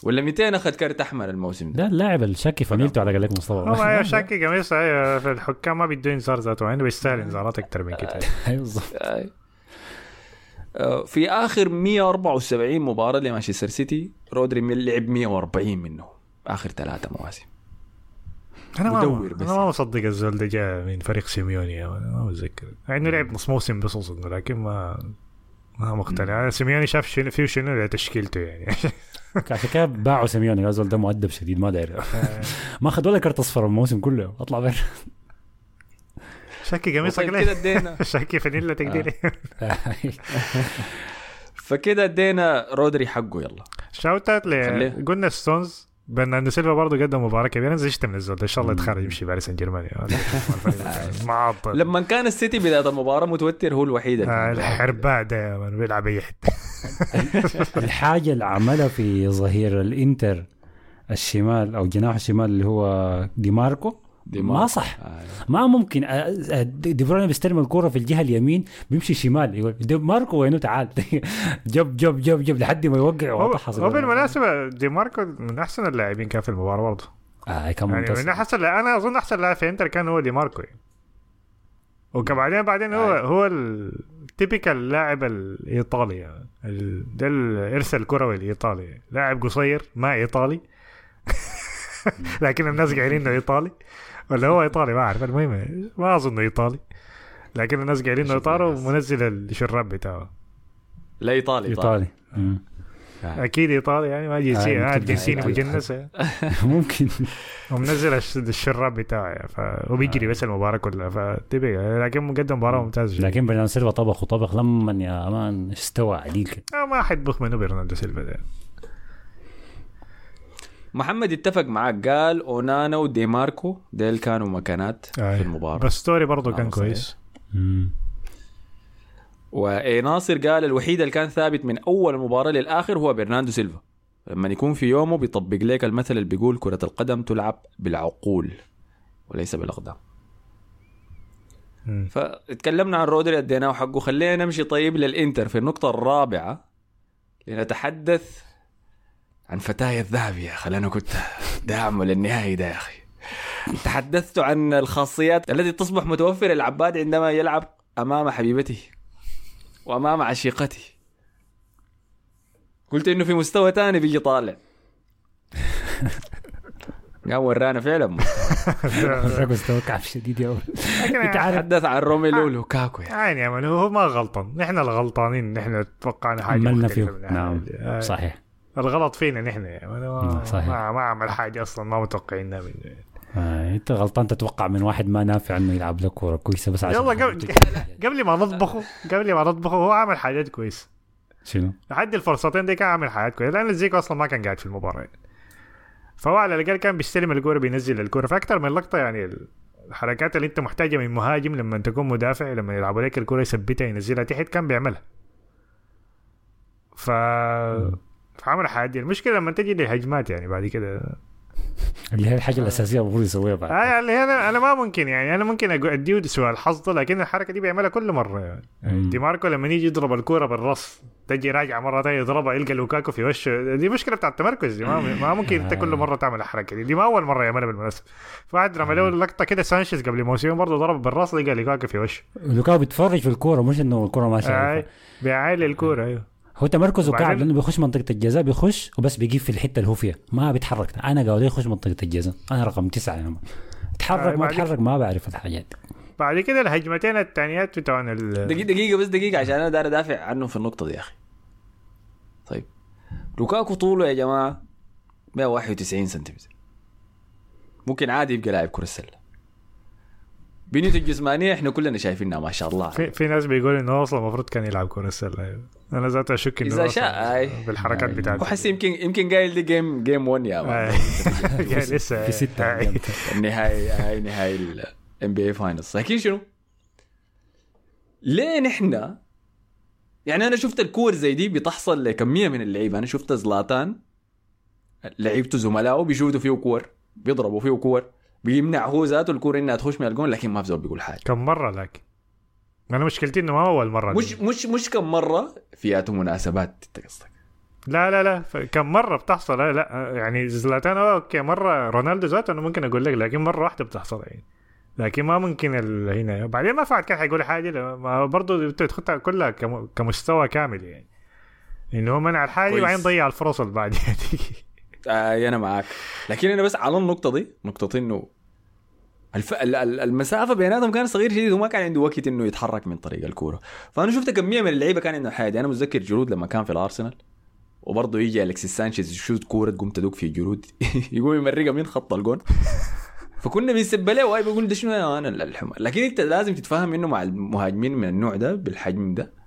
ولا 200 أخذ كارت أحمر الموسم ده. ده اللاعب الشاكي فنيلته على قالك هو مصطفى أيوه شاكي قميص في الحكام ما بيدوا انذار ذاته عنده بيستاهل إنذارات أكثر من كده. (laughs) أيوة بالظبط. آه، في آخر 174 مباراة لمانشستر سيتي رودري من- لعب 140 منه آخر ثلاثة مواسم. أنا ما. أنا ما مصدق الزول ده جاء من فريق سيميوني ما متذكر. يعني لعب نص موسم بس اظن لكن ما ما مقتنع. أنا سيميوني شاف شنو فيه شنو تشكيلته يعني. (laughs) عشان كده باعوا سيميوني زول ده مؤدب شديد ما داير. (laughs) ما اخذ ولا كرت أصفر الموسم كله أطلع برا (laughs) شاكي قميصك ليه؟ شاكي فانيلا تقديري. فكده ادينا رودري حقه يلا. shout out قلنا ستونز برناردو سيلفا برضه قدم مباراة كبيرة أنا زعجت من الزول ان شاء الله يتخرج يمشي باريس سان جيرمان (laughs) معطل. لما كان السيتي بداية المباراة متوتر هو الوحيد آه،. الحرباء ده يا man بيلعب أي حتة (laughs) الحاجة اللي عملها في ظهير الإنتر الشمال أو جناح الشمال اللي هو دي ماركو دي ما. صح آه. ما ممكن آه، آه، دي بروين بيستلم الكرة في الجهة اليمين بيمشي شمال يقول دي ماركو وينه تعال (laughs) جب جب جب جب لحد ما يوقع هو وطحس هو بالمناسبة دي ماركو من أحسن اللاعبين كان في المباراة برضه آه كان يعني ممتاز من أحسن أنا أظن أحسن لاعب في إنتر كان هو دي ماركو يعني. وكبعدين بعدين هو أيوة. هو ال typical لاعب الإيطالي يعني. ده الارث الكروي الإيطالي لاعب قصير ما إيطالي (laughs) لكن الناس قايلين إنه إيطالي ولا هو إيطالي؟ ما أعرف. المهم ما اظنه إيطالي. لكن الناس قايلين انه إيطالي. ومنزل الشراب بتاعه. لا إيطالي إيطالي. مم. أكيد إيطالي يعني ما آه، جنسيه آه ممكن جنسيني إيطالي. مجنس (laughs) ممكن. ومنزل الش- الشراب بتاعه ف... وبيجري بس المباراة كلها فتبقى لكن مقدم مباراة ممتازه جدا. لكن برناردو سيلفا طبخ وطبخ لما يا man استوى عديل كده؟ آه ما حيطبخ منه برناردو سيلفا ده. محمد اتفق معاك قال أونانا ودي ماركو ديل كانوا مكانات آه. في المباراة باستوري برضه كان صحيح. كويس. وناصر قال الوحيد اللي كان ثابت من أول مباراة للآخر هو برناردو سيلفا لما يكون في يومه بيطبق لك المثل اللي بيقول كرة القدم تلعب بالعقول وليس بالأقدام مم. فتكلمنا عن رودري أديناه حقه خلينا نمشي طيب للإنتر في النقطة الرابعة لنتحدث عن فتاي الذهب يا أخي أنا كنت داعمه للنهائي ده يا أخي. تحدثت عن الخاصيات التي تصبح متوفرة للعباد عندما يلعب أمام حبيبته وأمام عشيقته. قلت إنه في مستوى تاني بيجي طالع. (laughs) قام ورانا فعلا. (laughs) استوى كعب شديد يا تحدث عن روميلو ولوكاكو يعني. يعني هو ما غلطان. نحن الغلطانين نحن توقعنا حاجة فيه الحاجة نعم. آه، صحيح. الغلط فينا نحن نعم، صحيح. ما, ما عمل حاجة أصلا ما متوقعينها منه آه، أنت غلطان تتوقع من واحد ما نافع إنه يلعب لك كورة كويسة بس عشان يلا قبل (laughs) قبل ما نطبخه قبل ما نطبخه هو عمل حاجات كويس شنو؟ لحد الفرصتين دي كان عامل حاجات كويسة لأن زيكو أصلا ما كان قاعد في المباراه يعني. فهو على الأقل كان بيستلم الكورة بينزل الكورة فأكثر من لقطة يعني الحركات اللي أنت محتاجها من مهاجم لما تكون مدافع لما يلعبوا لك الكورة يثبتها ينزلها تحت كان بيعملها ف فعمل حاجة المشكلة لما تجي لهجمات يعني بعد كده. اللي هي الحاجة الأساسية المفروض يسويها بعد. آه اللي أنا أنا ما ممكن يعني. أنا ممكن أديه سوى الحظ لكن الحركة دي بيعملها كل مرة يعني. مم. دي ماركو لما يجي يضرب الكورة بالراس تجي راجع مره ثانية يضربها يلقى لوكاكو في وشه. دي مشكلة بتاعت التمركز دي. ما, ما ممكن انت كل مرة تعمل الحركة دي. دي ما أول مرة يعملها بالمناسبة. فواحد رمى له لقطة كده سانشيز قبل موسمين برضه ضرب بالراس لقى لوكاكو في وشه. لوكاو بيتفرج في الكورة مش إنه الكورة ما شايفة. آه بيعايل الكورة أيوه. هو تمركزه كعب لأنه بيخش منطقة الجزاء بيخش وبس بيجيب في الحتة اللي هو فيها ما بيتحرك أنا قاعد يخش منطقة الجزاء أنا رقم تسعة. آه، اتحرك ما اتحرك ما بعرف الحاجات دي. بعد كده الهجمتين الثانيات بتوعن ال دقيقة, دقيقة بس دقيقة عشان أنا داير أدافع عنه في النقطة دي يا أخي. طيب لوكاكو طوله يا جماعة 191 سنتيمتر. ممكن عادي يبقى لاعب كرة السلة. بنيته الجسمانية إحنا كلنا شايفينها ما شاء الله. في, في ناس بيقولوا إنه أصلا المفروض كان يلعب كرة السلة أيوة. أنا ذات أشك إنه إذا أصلاً شاء،. بالحركات بتاعته وحس يمكن يمكن قايل دي game، game 1 يا man. آه. (laughs) يعني لسه في ستة. النهائي هاي نهائي ال NBA finals لكن شنو؟ ليه نحن يعني أنا شفت الكور زي دي بتحصل لكمية من اللعيبة أنا شفت زلاتان لعيبته زملائه بيشوتوا فيه كور بيضربوا فيه كور بيمنع هو ذاته الكور إنها تخش من الجون لكن ما في زول بيقول حاجة. كم مرة لكن أنا مشكلتي إنه ما أول مرة مش مش مش كم مرة فياته مناسبات انت قصدك لا لا لا كم مرة بتحصل؟ لا, لا يعني زلاتان أوه، okay مرة رونالدو ذاته أنا ممكن أقول لك لكن مرة واحدة بتحصل يعني. لكن ما ممكن. هنا. بعدين ما فعل كان حيقول حاجة برضه انت تاخدها كلها كم... كمستوى كامل يعني. إنه هو منع الحاجة. وبعدين ضيع الفرص اللي دي (laughs) آه أنا معاك. لكن أنا بس على النقطة دي نقطة إنه الف... ال- ال- المسافة بيناتهم كانت صغيره شديد وما كان عنده وقت إنه يتحرك من طريق الكورة. فأنا شفت كمية من اللعيبة كان عندهم حاجة أنا متذكر جرود لما كان في الأرسنال وبرضه يجي الكسيس سانشيز يشوت كورة تقوم تدق في جرود (laughs) يقوم يمرقها من خط الجون. فكنا بنسب له why بيقول ده شنو أنا الحمار لكن أنت لازم تتفاهم إنه مع المهاجمين من النوع ده بالحجم ده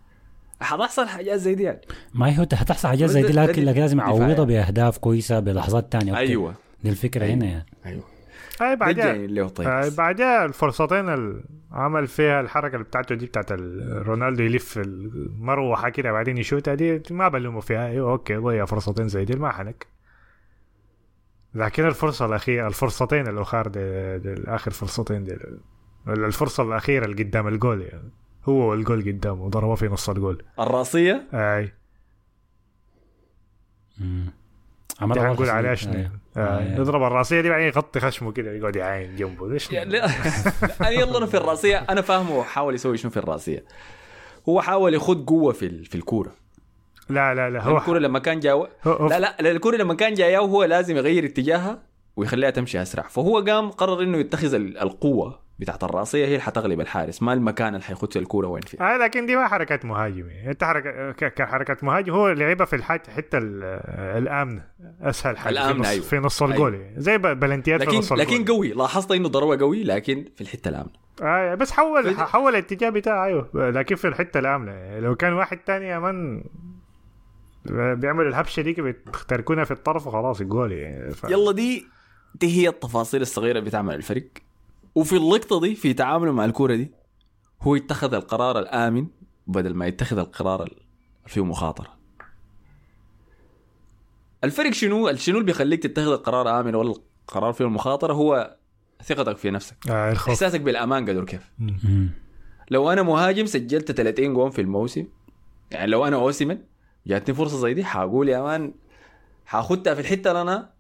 حتحصل حاجات زي دي يعني. ما هي هو هتحصل حاجات زي دي لكن لازم يعني. بأهداف كويسة بلحظات تانية. okay. أيوه. دي الفكرة هنا يعني. أيوه. هاي اللي هو طيب. بعدها الفرصتين اللي عمل فيها الحركة اللي بتاعته دي بتاعت ال- رونالدو يلف المروحة كده بعدين يشوتها دي ما بلومه فيها. أيوه okay ضيع فرصتين زي دي ما حنك. لكن الفرصة الاخيره الفرصتين الأخر دي, دي الآخر فرصتين دي الفرصة الأخيرة اللي قدام الجول يعني. هو والجول قدامه ضربه في نص الجول. الرأسية؟ أي. عملها أيوة. آه، أيوة. يضرب الرأسية دي بعدين يغطي خشمه كده يقعد يعاين جنبه. ليش لا؟ (laughs) أنا يلا أنا في الرأسية. أنا فاهمه هو حاول يسوي شنو في الرأسية. هو حاول يخد قوة في ال- في الكورة. لا لا لا هو هو الكورة لما كان جاو هو- هو- لا لا الكورة لما كان جاية وهو لازم يغير اتجاهها ويخليها تمشي أسرع. فهو قام قرر إنه يتخذ ال- القوة. بتاعت الرأسية هي اللي حتغلب الحارس. ما المكان اللي فيه الكورة وين فيه. آه لكن دي ما حركات مهاجم يعني انت حركة كحركة مهاجم هو لعبها في الحاجة حتة ال- الآمنة. أسهل حاجة في نص, أيوة. في نص الجول. يعني زي بلنتيات في نص الجول. لكن قوي. لاحظت إنه ضربة قوي لكن في الحتة الآمنة. آه بس حول حول الاتجاه بتاعه أيوه. لكن في الحتة الآمنة. يعني لو كان واحد تاني يا من بيعمل الهبشة دي بتركونها في الطرف وخلاص الجول يعني. ف... يلا دي دي هي التفاصيل الصغيرة اللي بتعمل الفرق وفي اللقطة دي في تعامله مع الكورة دي هو اتخذ القرار الآمن بدل ما يتخذ القرار اللي فيه مخاطرة. الفرق شنو؟ شنو اللي بيخليك تتخذ القرار آمن ولا القرار فيه المخاطره هو ثقتك في نفسك. آه الخوف إحساسك بالأمان قدر كيف؟ مم. لو أنا مهاجم سجلت 30 جون في الموسم يعني لو أنا اوسمن جاتني فرصة زي دي حقول يا man حاخدها في الحتة اللي أنا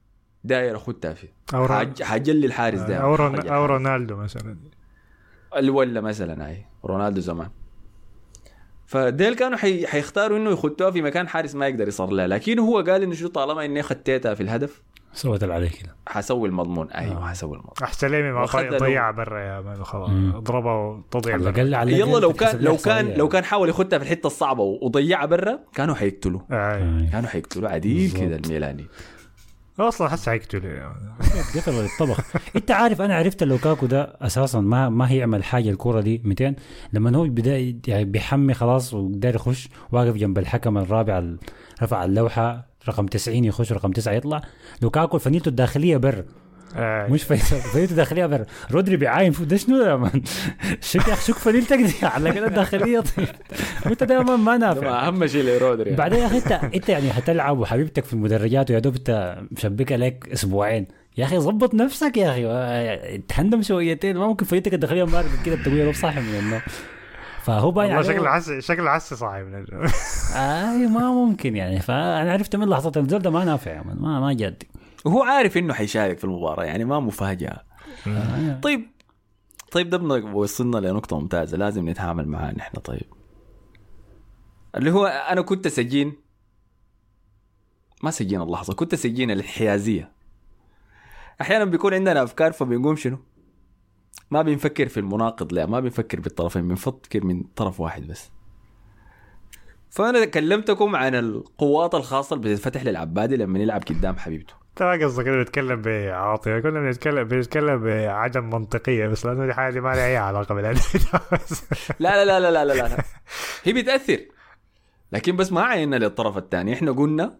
داير اخدها فيه أو رون... حاج- حجلي الحارس ده. أو, رون... أو رونالدو مثلا. ولا مثلا هاي. رونالدو زمان. فديل كانوا حي... حيختاروا إنه يخطوها في مكان حارس ما يقدر يصر لها لكن هو قال إنه شوت طالما إني خطيتها في الهدف سوت اللي عليك كده. حسوي المضمون. أيوه آه. حسوي المضمون. أحسن لي ما ضيع برا يا man خلاص. اضربها وتضيع على برا. يلا لو كان لو كان. لو كان حاول يخطها في الحتة الصعبة وضيعها برا كانوا حيقتلوا آه. آه. كانوا حيقتلوا عديل. كده الميلاني. أصلا هسه حيقتل قتل الطبخ. أنت عارف أنا عرفت لوكاكو ده أساسا ما ما هيعمل حاجة الكورة دي 200 لما هو بدأ يعني بيحمي خلاص وداير يخش واقف جنب الحكم الرابع ال- رفع اللوحة رقم 90 يخش رقم 9 يطلع. لوكاكو فنيته الداخلية بر. آه. مش في- (laughs) فنيته الداخليه بر. رودري بيعاين فوق ده شنو ده؟ يا (laughs) مان شك يا أخي شوف فنيلتك دي على كده الداخليه (laughs) طيب. وأنت دائما ما نافع. أهم شيء لرودري يعني. بعدين يا أخي انت أنت يعني هتلعب وحبيبتك في المدرجات ويا دوب أنت مشبكة لك أسبوعين. يا أخي ظبط نفسك يا أخي. تهندم شويتين. ما ممكن فريقك الداخلية ما كده تقول يا صاحي من النوم. فهو باين عليه شكله حس شكله حس صاحي من ال- أي ما ممكن يعني. فأنا عرفت من لحظة الزول ده ما نافع يا مان ما ما جدي. وهو عارف إنه حيشارك في المباراة يعني ما مفاجأة. طيب طيب ده وصلنا لنقطة ممتازة لازم نتعامل معاه نحن طيب. اللي هو أنا كنت سجين. ما سجين اللحظة كنت سجين الانحيازيه أحيانا بيكون عندنا أفكار فبنقوم شنو؟ ما بنفكر في المناقض لا ما بنفكر بالطرفين بنفكر من طرف واحد بس. فأنا كلمتكم عن القوات الخاصة اللي بتتفتح للعبادي لما يلعب قدام حبيبته. ما قصدك إنه نتكلم بعاطفه كنا بنتكلم بنتكلم بعدم منطقية بس لأنه دي حاجة دي ما لها أي علاقة بالأندية بس. لا لا لا لا لا لا لا. هي بتأثر. لكن بس ما عينا للطرف الثاني. إحنا قلنا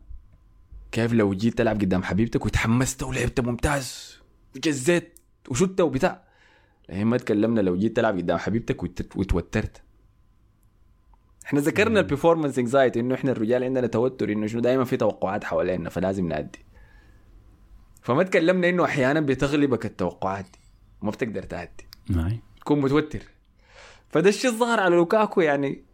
كيف لو جيت تلعب قدام حبيبتك وتحمست ولعبت ممتاز وجزيت وشت وبتاع. لكن ما تكلمنا لو جيت تلعب قدام حبيبتك وت- وتوترت. إحنا ذكرنا ال performance anxiety إنه إحنا الرجال عندنا توتر إنه شنو دائما في توقعات حوالينا فلازم نأدي. فما تكلمنا إنه أحيانا بتغلبك التوقعات. دي وما بتقدر تأدي نعم. تكون متوتر. فده الشيء الظاهر على لوكاكو يعني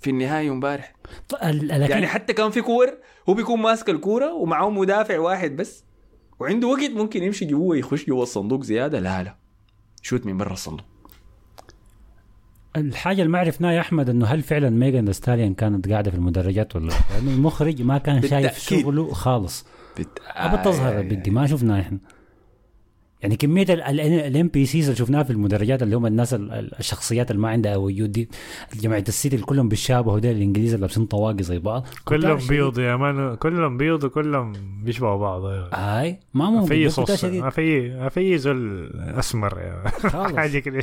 في النهاية امبارح. ط- ال- لكن يعني حتى كان في كور هو بيكون ماسك الكورة ومعه مدافع واحد بس وعنده وقت ممكن يمشي جوا يخش جوا الصندوق زيادة. لا لا. شوت من برا الصندوق. الحاجة اللي ما عرفناها يا أحمد إنه هل فعلا ميجان ستاليون كانت قاعدة في المدرجات ولا لا؟ لأنه المخرج ما كان شايف. شغله خالص. بت... ابى تظهر البنت ما شفناها إحنا. يعني كمية ال NPCs اللي شفناها في المدرجات اللي هم الناس ال- ال- الشخصيات اللي ما عندها وجود دي جماعة السيتي اللي كلهم بالشابه هدول الإنجليز اللي لابسين طواقي زي بعض. كلهم بيض يا man كلهم بيض وكلهم بيشبهوا بعض. هاي؟ ما ما ممكن في صوص في ما في زول أسمر. (laughs) حاجة كده.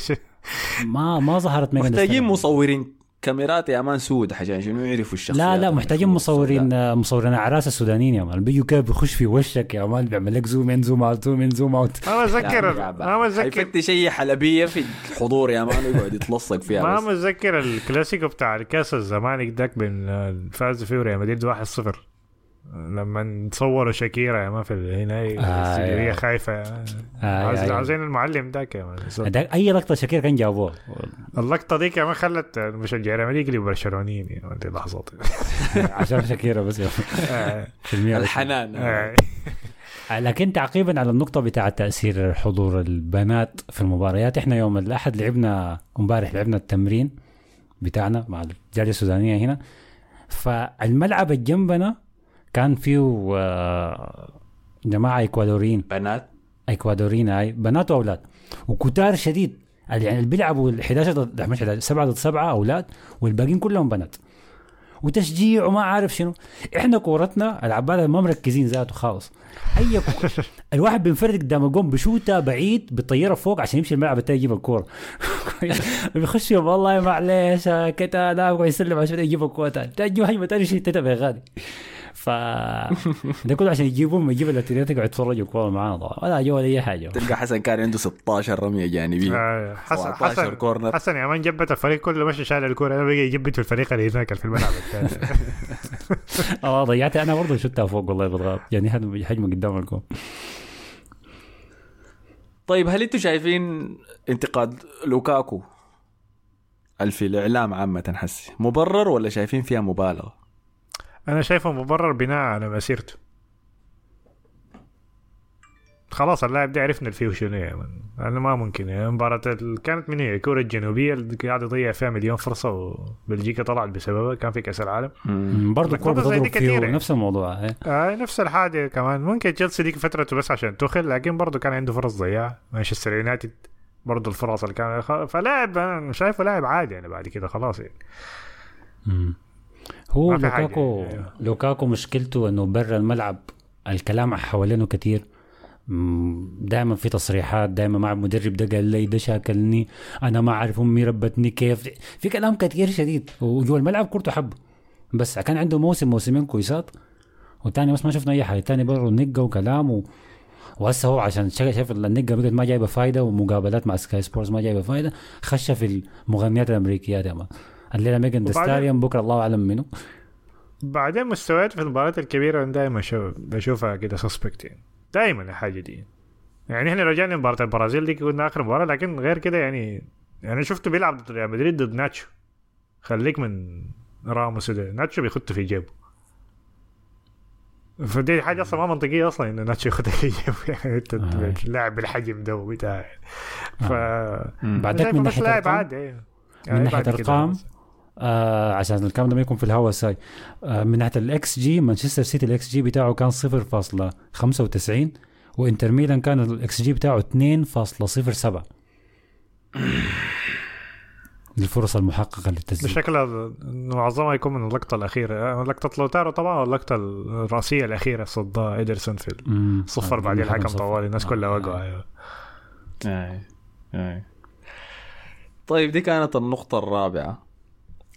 ما ما ظهرت ميجان محتاجين. مصورين. كاميرات يا man سود عشان شنو يعرفوا الشخصيات؟ لا لا محتاجين مصورين. مصورين اعراس السودانيين يا man بيجوا كيف بيخش في وشك يا man بيعمل لك zoom in zoom out zoom in zoom out ما متذكر ما متذكر حيفتش اي حلبية في الحضور يا man ويقعد يتلصق فيها ما. متذكر الكلاسيكو بتاع الكاس الزمالك داك بين فاز فيه ريال مدريد 1-0 لما تصوروا شاكيرا يا man في هنا آه، هي. خايفة. آه،. عاوزين المعلم ذاك يا man هداك أي لقطة شاكيرا كان جابوه اللقطة دي كمان خلت مشجع ريال مدريد يقلبوا برشلونيين دي لحظات. (laughs) عشان شكيرة بس. آه، الحنان. آه. لكن تعقيبا على النقطة بتاعة تأثير حضور البنات في المباريات إحنا يوم الأحد لعبنا امبارح لعبنا التمرين بتاعنا مع الجالية السودانية هنا. فالملعب اللي جنبنا كان فيه آه، جماعة إكوادوريين. بنات؟ إكوادوريين هاي بنات وأولاد. وكتار شديد. يعني اللي بيلعبوا ال 11 ضد مش 11 7 ضد 7 أولاد والباقيين كلهم بنات. وتشجيع وما عارف شنو. إحنا كورتنا العباده ما مركزين ذاته خالص. أي. (laughs) الواحد بينفرد قدام الجون بشوته بعيد بيطيرها فوق عشان يمشي الملعب التاني يجيب الكورة. (laughs) بيخش والله معلش كده لا يقعد يسلم عشان يجيب الكورة تاني. هجمه تاني شيء تتبع غادي. ف ده كله عشان يجيبهم يجيب اللاتينيات يقعد يتفرجوا كوره معانا طبعا. ولا جو ولا أي حاجة. تلقى حسن كان عنده 16 رمية جانبية. آه، حسن 17 حسن كورنر. حسن يا مان جبت الفريق كله مشي شال الكورة. أنا بقى يجبت في الفريق اللي هناك في الملعب. الثاني (laughs) (laughs) آه ضيعت أنا برضه شفتها فوق والله بالغلط. يعني هجمه قدام الجون طيب هل أنتم شايفين انتقاد لوكاكو؟ في الإعلام عامة حسي. مبرر ولا شايفين فيها مبالغة؟ أنا شايفه مبرر بناء على مسيرته. خلاص اللاعب ده عرفنا فيه شنو من أنا ما ممكن. يعني مباراة كانت من هي؟ الكورة الجنوبية اللي قاعد يضيع فيها مليون فرصة وبلجيكا طلعت بسببها كان في كأس العالم. برضه دي بتضرب فيه. نفس الموضوع إيه. آه نفس الحاجة كمان. ممكن تشيلسي ديك فترته بس عشان تخل لكن برضه كان عنده فرص ضياع. مانشستر يونايتد برضه الفرص اللي كان فلاعب أنا شايفه لاعب عادي يعني بعد كده خلاص يعني. مم. هو. لوكاكو. أيوه. لوكاكو مشكلته إنه برا الملعب الكلام حوالينه كتير. دائما في تصريحات دائما مع المدرب ده قال لي ده شاكلني أنا ما أعرف أمي ربتني كيف. في كلام كتير شديد وجوا الملعب كورته حب. بس كان عنده موسم موسمين كويسات والتاني بس ما شفنا أي حاجة. التاني برضه نقة وكلام و... وهسه هو عشان شا- شايف النقة بقت ما جايبة فايدة ومقابلات مع سكاي سبورتس ما جايبة فايدة خش في المغنيات الامريكيات يا man الليلة ميجان ستاليون بكرة الله أعلم منه. بعدين مستويات في المباريات الكبيرة دائما شو بشوفها كده suspect يعني. دائما الحاجة دي. يعني إحنا رجعنا مباراه البرازيل دي كنا آخر مباراة لكن غير كده يعني أنا شفته بيلعب ضد ريال مدريد ضد ناتشو. خليك من راموس ده. ناتشو بيخط في جيبه. فدي حاجة أصلا ما منطقية أصلا انه ناتشو يخط في جيبه. (laughs) يعني أنت آه. لاعب بالحجم ده وبتاع. ف بعدك شايفه من ناحية لاعب عادي. أيوه. من أرقام، بس. آه عشان الكلام ده ما يكون في الهوا ساي آه من ناحية الاكس جي مانشستر سيتي الاكس جي بتاعه كان 0.95 وإنتر ميلان كان الاكس جي بتاعه 2.07 الفرص المحققة للتسجيل بشكل معظمها يكون من اللقطة الأخيرة لقطة لوتارو طبعا واللقطة الرأسية الأخيرة صدها إيدرسون في. الصفر آه، بعدين الحكم. طوال الناس كلها آه. وقعوا أيوه. آي. آي. طيب دي كانت النقطة الرابعة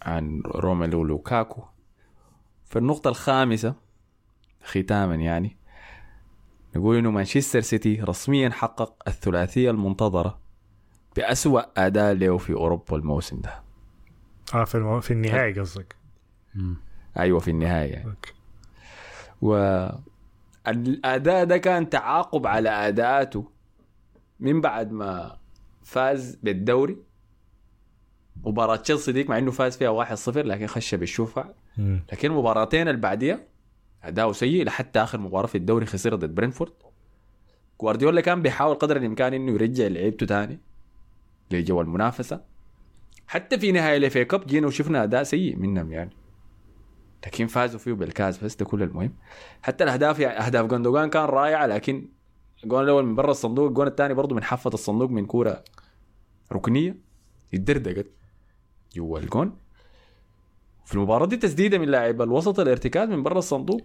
عن روميلو لوكاكو في النقطة الخامسة ختاما يعني نقول إنه مانشستر سيتي رسميا حقق الثلاثية المنتظرة بأسوأ أداء له في أوروبا الموسم ده آه في, المو... في النهاية قصدك. أيوة في النهاية يعني. أوكي. والاداء ده كان تعاقب على أداءاته من بعد ما فاز بالدوري مباراة تشيلسي ديك مع إنه فاز فيها 1-0 لكن خش بالشفع مم. لكن المباراتين اللي بعديها اداؤه سيء لحتى آخر مباراة في الدوري خسر ضد برينفورد. جوارديولا كان بيحاول قدر الإمكان إنه يرجع لعيبته تاني لجو المنافسة. حتى في نهاية ال FA Cup جينا وشفنا أداء سيء منهم يعني. لكن فازوا فيه بالكاس بس ده كل المهم. حتى الأهداف يعني أهداف جوندوجان كان رائعة لكن الجون الأول من برا الصندوق الجون الثاني برضه من حافة الصندوق من كورة ركنية. اتدردقت جوا الجون في المباراة دي تسديدة من لاعب الوسط الارتكاز من برا الصندوق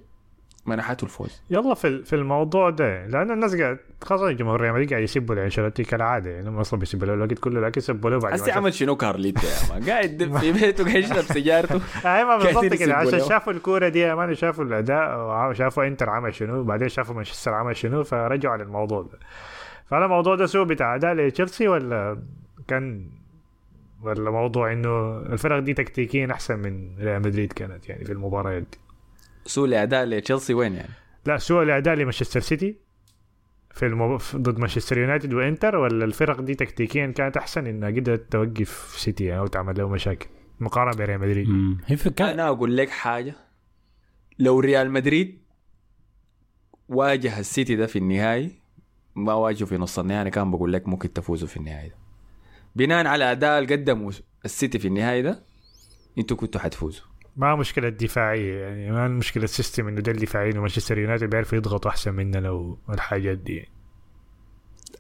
منحته الفوز. يلا في في الموضوع ده لأن الناس قاعد خاصه الجمهور الريال مدريد قاعد يسبوا لأنشيلوتي كالعادة يعني هم أصلا بيسبوا له الوقت كله لكن سبوا له بعد هسه عمل شنو كارليتو يا man قاعد (laughs) في بيته قاعد يشرب سيجارته. (laughs) أيوه بالضبط كده عشان. شافوا الكورة دي يا man شافوا الأداء وشافوا إنتر عمل شنو بعدين شافوا مانشستر عمل شنو فرجعوا على الموضوع ده. فانا الموضوع ده سوء بتاع أداء لتشيلسي ولا كان ولا موضوع إنه الفرق دي تكتيكيا أحسن من ريال مدريد كانت يعني في المباريات دي. سوء الاداء لتشيلسي وين يعني؟ لا سوء الاداء لمانشستر سيتي في المب... في- ضد مانشستر يونايتد وإنتر ولا الفرق دي تكتيكيا كانت أحسن إنها قدرت توقف سيتي أو تعمل له مشاكل؟ مقارنة بريال مدريد. هي أنا أقول لك حاجة. لو ريال مدريد واجه السيتي ده في النهائي ما واجهه في نص النهائي أنا كان بقول لك ممكن تفوزوا في النهائي ده. بناء على أداء اللي قدمه السيتي في النهائي ده أنتوا كنتوا حتفوزوا ما مشكلة دفاعية يعني ما المشكلة ال system إنه ده الدفاعيين ومانشستر يونايتد بيعرفوا يضغطوا أحسن مننا والحاجات دي يعني.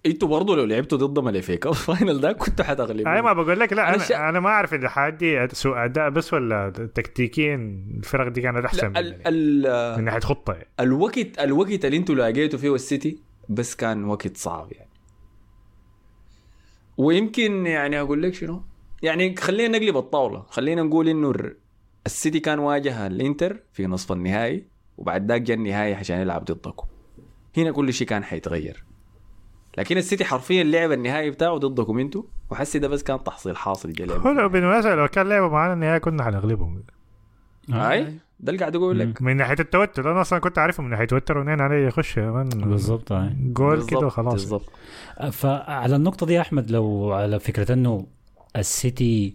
أنتوا برضه لو لعبتوا ضدهم ال FA Cup final ده كنتوا حتغلبوا أي ما بقول لك لا أنا أنا, شا- أنا ما أعرف إذا الحاجات دي سوء أداء بس ولا تكتيكيا الفرق دي كانت أحسن لا مننا ال يعني. ال من ناحية خطة يعني. الوقت الوقت اللي أنتوا لاقيتوا فيه السيتي بس كان وقت صعب يعني ويمكن يعني أقول لك شنو؟ يعني خلينا نقلب الطاولة. خلينا نقول إنه السيتي كان واجه الإنتر في نصف النهائي وبعد ذاك جاء النهائي عشان يلعب ضدكم هنا كل شيء كان حيتغير. لكن السيتي حرفيا لعب النهائي بتاعه ضدكم أنتوا وحسي ده بس كان تحصيل حاصل لعب. هو لو بالمناسبة لو كان لعبوا معانا النهائي كنا حنغلبهم. أي. ده اللي قاعد أقول لك. من ناحية التوتر. أنا أصلا كنت عارفهم من ناحية التوتر ونين عليه يخش يا man بالضبط آه. جول كده وخلاص. بالضبط. فعلى النقطة دي يا أحمد لو على فكرة أنه السيتي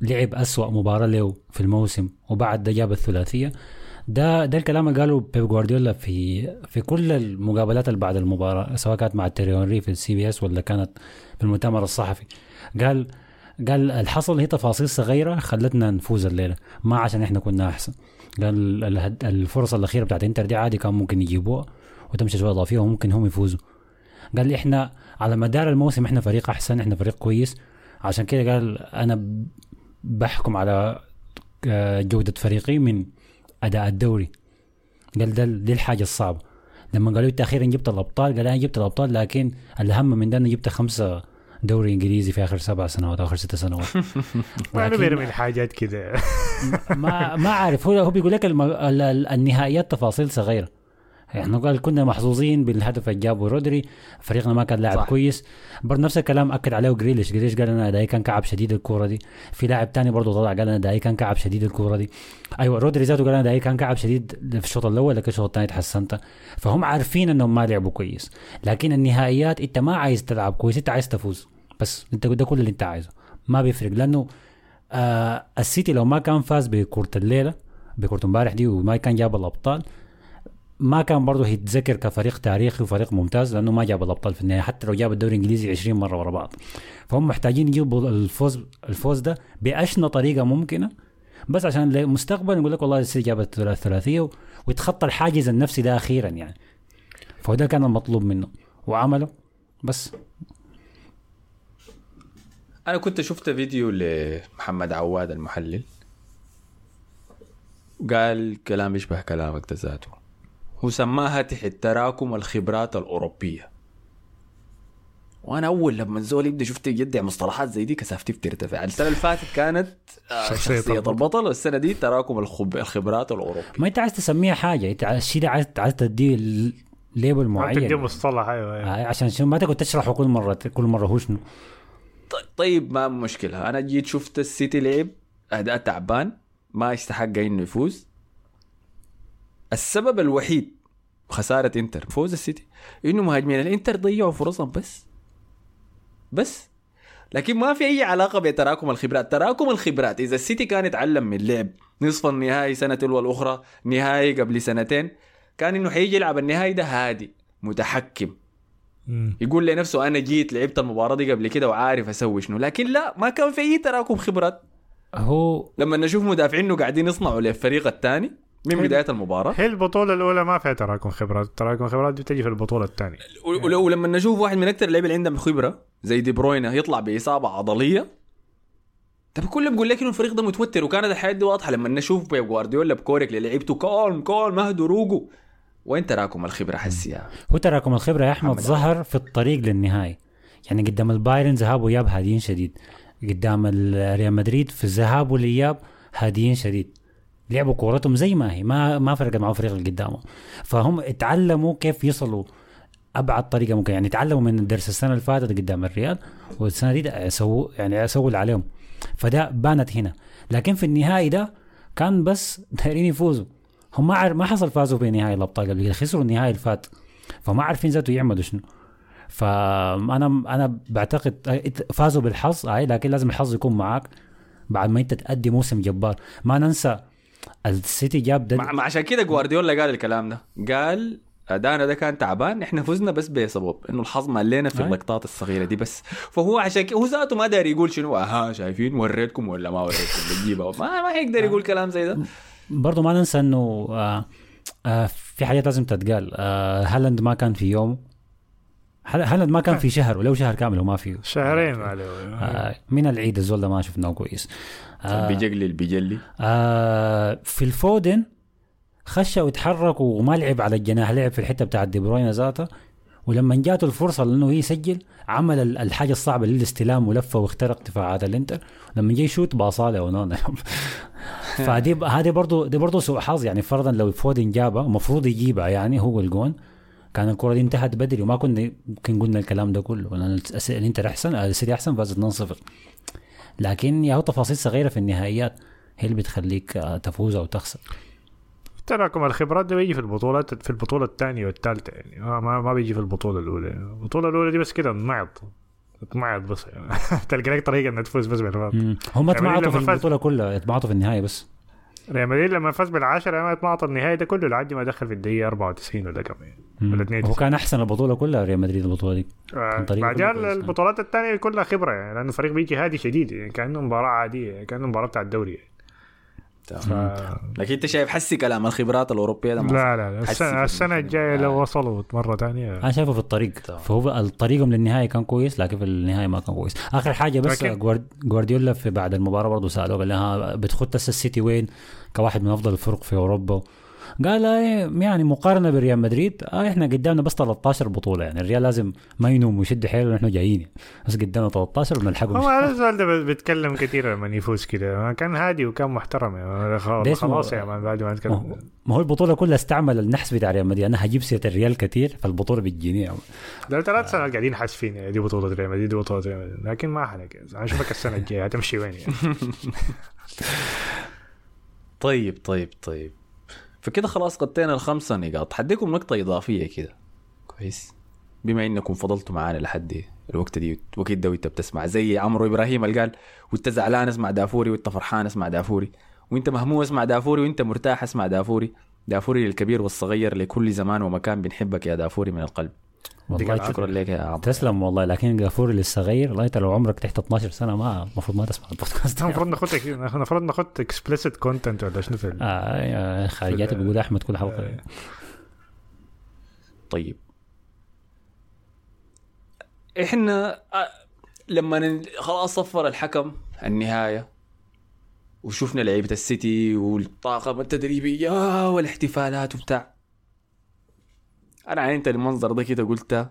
لعب أسوأ مباراة له في الموسم وبعد ده جاب الثلاثية ده ده الكلام اللي قاله بيب جوارديولا في في كل المقابلات اللي بعد المباراة سواء كانت مع تيري هنري في السي بي إس ولا كانت في المؤتمر الصحفي. قال قال الحصل هي تفاصيل صغيرة خلتنا نفوز الليلة ما عشان إحنا كنا أحسن. قال الهد- الفرصة الأخيرة بتاعت إنتر دي عادي كان ممكن يجيبوها وتمشي شوية إضافية وممكن هم يفوزوا. قال لي إحنا على مدار الموسم إحنا فريق أحسن إحنا فريق كويس. عشان كده قال أنا بحكم على آه، جودة فريقي من أداء الدوري. قال ده دي الحاجة الصعبة. لما قالوا انت أخيرا جبت الأبطال قال أنا جبت الأبطال لكن الأهم من ده أنا جبت خمسة دوري إنجليزي في آخر سبع سنوات آخر ست سنوات. (laughs) ما لكن- بيرمي الحاجات كده. ما ما عارف هو هو بيقول لك النهائيات تفاصيل صغيرة. إحنا قال كنا محظوظين بالهدف اللي جابه رودري فريقنا ما كان لاعب. كويس. برضه نفس الكلام أكد عليه جريليش. جريليش قال أنا ادائي كان كعب شديد الكورة دي. في لاعب تاني برضه طلع قال أنا ادائي كان كعب شديد الكورة دي. أيوه رودري ذاته قال أنا ادائي كان كعب شديد في الشوط الأول لكن الشوط الثاني تحسنت. فهم عارفين إنهم ما لعبوا كويس. لكن النهائيات أنت ما عايز تلعب كويس أنت عايز تفوز. بس أنت ده كل اللي أنت عايزه. ما بيفرق. لأنه آه السيتي لو ما كان فاز بكرة الليلة بكرة امبارح دي وما كان جاب الأبطال ما كان برضه يتذكر كفريق تاريخي وفريق ممتاز لأنه ما جاب الأبطال في النهاية حتى لو جاب الدوري الإنجليزي 20 مرة ورا بعض. فهم محتاجين يجيبوا الفوز الفوز ده بأشنى طريقة ممكنة بس عشان المستقبل نقول لك والله السيتي جابت الثلاثية ويتخطى الحاجز النفسي ده أخيرا يعني. فده كان المطلوب منه وعمله بس. أنا كنت شفت فيديو لمحمد عواد المحلل قال كلام يشبه كلامك ده ذاته. وسماها تحت تراكم الخبرات الأوروبية. وأنا أول لما الزول يبدأ شفت يدعي مصطلحات زي دي كثافتي بترتفع. السنة اللي فاتت كانت آه، شخصية شخصية البطل. البطل والسنة دي تراكم الخب... الخبرات الأوروبية. ما أنت عايز تسميها حاجة أنت عايز- الشيء ده عايز عايز تديه ليبل ما معين. تدي مصطلح أيوه أيوة. آه، عشان شنو؟ ما تقعد تشرحه كل مرة كل مرة هو شنو؟ ط- طيب ما مشكلة. أنا جيت شفت السيتي لعب أداء تعبان ما يستحق إنه يفوز. السبب الوحيد خسارة إنتر فوز السيتي. إنه مهاجمين الإنتر ضيعوا فرصهم بس. بس. لكن ما في أي علاقة بتراكم الخبرات. تراكم الخبرات إذا السيتي كان يتعلم من لعب نصف النهائي سنة تلو الأخرى نهائي قبل سنتين كان إنه حيجي يلعب النهائي ده هادي متحكم. يقول لنفسه أنا جيت لعبت المباراة دي قبل كده وعارف أسوي شنو. لكن لا ما كان في أي تراكم خبرات. هو لما نشوف مدافعينه قاعدين يصنعوا للفريق الثاني من بداية المباراة؟ هي البطولة الأولى ما فيها تراكم خبرات، تراكم خبرات دي بتجي في البطولة الثانية. ول- ولما نشوف واحد من أكثر اللعيبة اللي عندهم خبرة زي دي بروينا يطلع بإصابة عضلية. طب كله بيقول لك إنه الفريق ده متوتر وكانت الحياة دي واضحة. لما نشوف بيب جوارديولا بكوريك اللي لعبته كولم كولم اهدوا روقوا. وين تراكم الخبرة حسيها هو تراكم الخبرة يا أحمد ظهر في الطريق للنهائي. يعني قدام البايرن ذهاب واياب هاديين شديد. قدام ال- ريال مدريد في الذهاب والاياب هاديين شديد. لعبوا كورتهم زي ما هي ما ما فرقت معهم الفريق اللي قدامهم فهم اتعلموا كيف يصلوا أبعد طريقة ممكن يعني اتعلموا من درس السنة اللي فاتت قدام الريال والسنة دي سووا يعني سووا اللي عليهم. فده بانت هنا. لكن في النهائي ده كان بس دايرين يفوزوا. هم ما ما حصل فازوا بنهائي الأبطال قبل خسروا النهائي اللي فات. فما عارفين ذاته يعملوا شنو. فانا أنا بعتقد فازوا بالحظ اي لكن لازم الحظ يكون معاك بعد ما أنت تأدي موسم جبار. ما ننسى السيتي جاب ده مع مع عشان كده جوارديولا قال الكلام ده. قال أدانا ده كان تعبان إحنا فزنا بس بسبب إنه الحظ مالنا في. اللقطات الصغيرة دي بس. فهو عشان كده هو ذاته ما داري يقول شنو أها شايفين وريتكم ولا ما وريتكم بتجيبها (laughs) ما ما يقدر يقول كلام زي ده. برضه ما ننسى إنه آه آه في حاجات لازم تتقال. آه هالاند ما كان في يوم. هال- هالاند ما كان في شهر ولو شهر كامل وما فيه شهرين ما عليه. آه من العيد الزول ده ما شفناه كويس. آه. بيجلي بيجلي آه في الفودن خش وتحرك وما لعب على الجناح لعب في الحتة بتاعت دي بروين ذاته ولما جاته الفرصة لأنه يسجل عمل ال- الحاجة الصعبة اللي الاستلام ولفه واخترق دفاعات الإنتر. لما جاي يشوت باصاله أونانا (laughs) فدي هذه برضه دي برضه سوء حظ يعني فرضا لو فودن جابها المفروض يجيبها يعني هو الجون كان الكرة دي انتهت بدري وما كنا يمكن قلنا الكلام ده كله. لأن الإنتر أحسن السيتي أحسن فاز 2-0 لكن يا هو تفاصيل صغيرة في النهائيات هي اللي بتخليك آه، تفوز أو تخسر. تراكم الخبرات ده بيجي في البطولات في البطولة الثانية والثالثة يعني. ما, ما, بيجي في البطولة الأولى. البطولة الأولى دي بس كده نعط تمعط بس يعني. (laughs) تلقى لك طريقة انك تفوز بس مم. هم يعني اتمعطوا في البطولة كلها اتمعطوا في النهايه بس. ريال مدريد لما فاز بالعشرة ما اتمعط النهائي ده كله لحد ما دخل في الدقيقة 94 ولا كم يعني. ولا 92 هو كان أحسن البطولة كلها ريال مدريد البطولة دي آه، بعدين. البطولات الثانية كلها خبرة يعني لأنه الفريق بيجي هادي شديد يعني كأنه مباراة عادية يعني كأنه مباراة بتاع الدوري يعني. ف... لكن انت شايف حسي كلام الخبرات الأوروبية ده لا لا لا. حسي السنة. الجاية لو آه. وصلوا مرة ثانية أنا شايفه في الطريق. فهو الطريقهم للنهاية كان كويس لكن في النهاية ما كان كويس. آخر حاجة بس جوارديولا في بعد المباراة برضه سالوه قال لها بتخط السيتي وين؟ كواحد من أفضل الفرق في أوروبا. قال إيه يعني مقارنة بريال مدريد آه إحنا قدامنا بس 13 بطولة يعني الريال لازم ما ينوم ويشد حيله ونحن جايين بس قدامنا 13 بنلحقهم هو على السؤال ده بيتكلم كثير لما يفوز كده. كان هادي وكان محترم يعني خلاص يا man بعد ما نتكلم. هو- ما هو البطولة كلها استعمل النحس بتاع ريال مدريد. أنا هجيب سيرة الريال كثير فالبطولة بتجيني يعني. ده ثلاث سنوات قاعدين حاسفين يعني دي بطولة ريال مدريد دي بطولة ريال مدريد. لكن ما حنك. أنا أشوفك السنة الجاية هتمشي وين يعني؟ (laughs) طيب طيب طيب. فكده خلاص غطينا الخمسة نقاط. حديكم نقطة إضافية كده. كويس. بما إنكم فضلتوا معانا لحد الوقت دي ده وأنت بتسمع. زي عمرو إبراهيم اللي قال وأنت زعلان اسمع دافوري وأنت فرحان اسمع دافوري. وأنت مهموم اسمع دافوري وأنت مرتاح اسمع دافوري. دافوري للكبير والصغير لكل زمان ومكان بنحبك يا دافوري من القلب. والله شكرا لك يا عمرو. تسلم والله لكن غفور للصغير والله انت لو عمرك تحت 12 سنة ما المفروض ما تسمع البودكاست. (laughs) المفروض ناخد المفروض ناخد explicit content ولا شنو في آه يا خارجات بيقول أحمد كل حلقة. طيب. إحنا آه، لما خلاص صفر الحكم النهاية وشفنا لعيبة السيتي والطاقم التدريبية والإحتفالات وبتاع. أنا عاينت المنظر ده كده قلت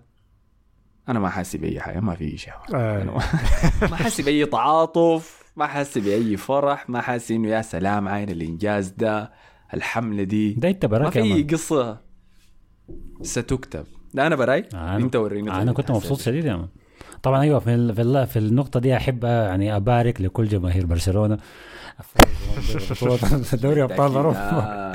أنا ما حاسس بأي حاجة ما في شيء آه. أنا (laughs) ما حاسس بأي تعاطف ما حاسس بأي فرح ما حاسس إنه يا سلام عاين الإنجاز ده الحملة دي ده أنت ما براك يا في. قصة ستكتب لا أنا براي آه، أنت وريني أنا طيب كنت حسيت. مبسوط شديد يا مان. طبعا أيوه في في, ال- في النقطة دي أحب آه، يعني أبارك لكل جماهير برشلونة (laughs) دوري أبطال اوروبا.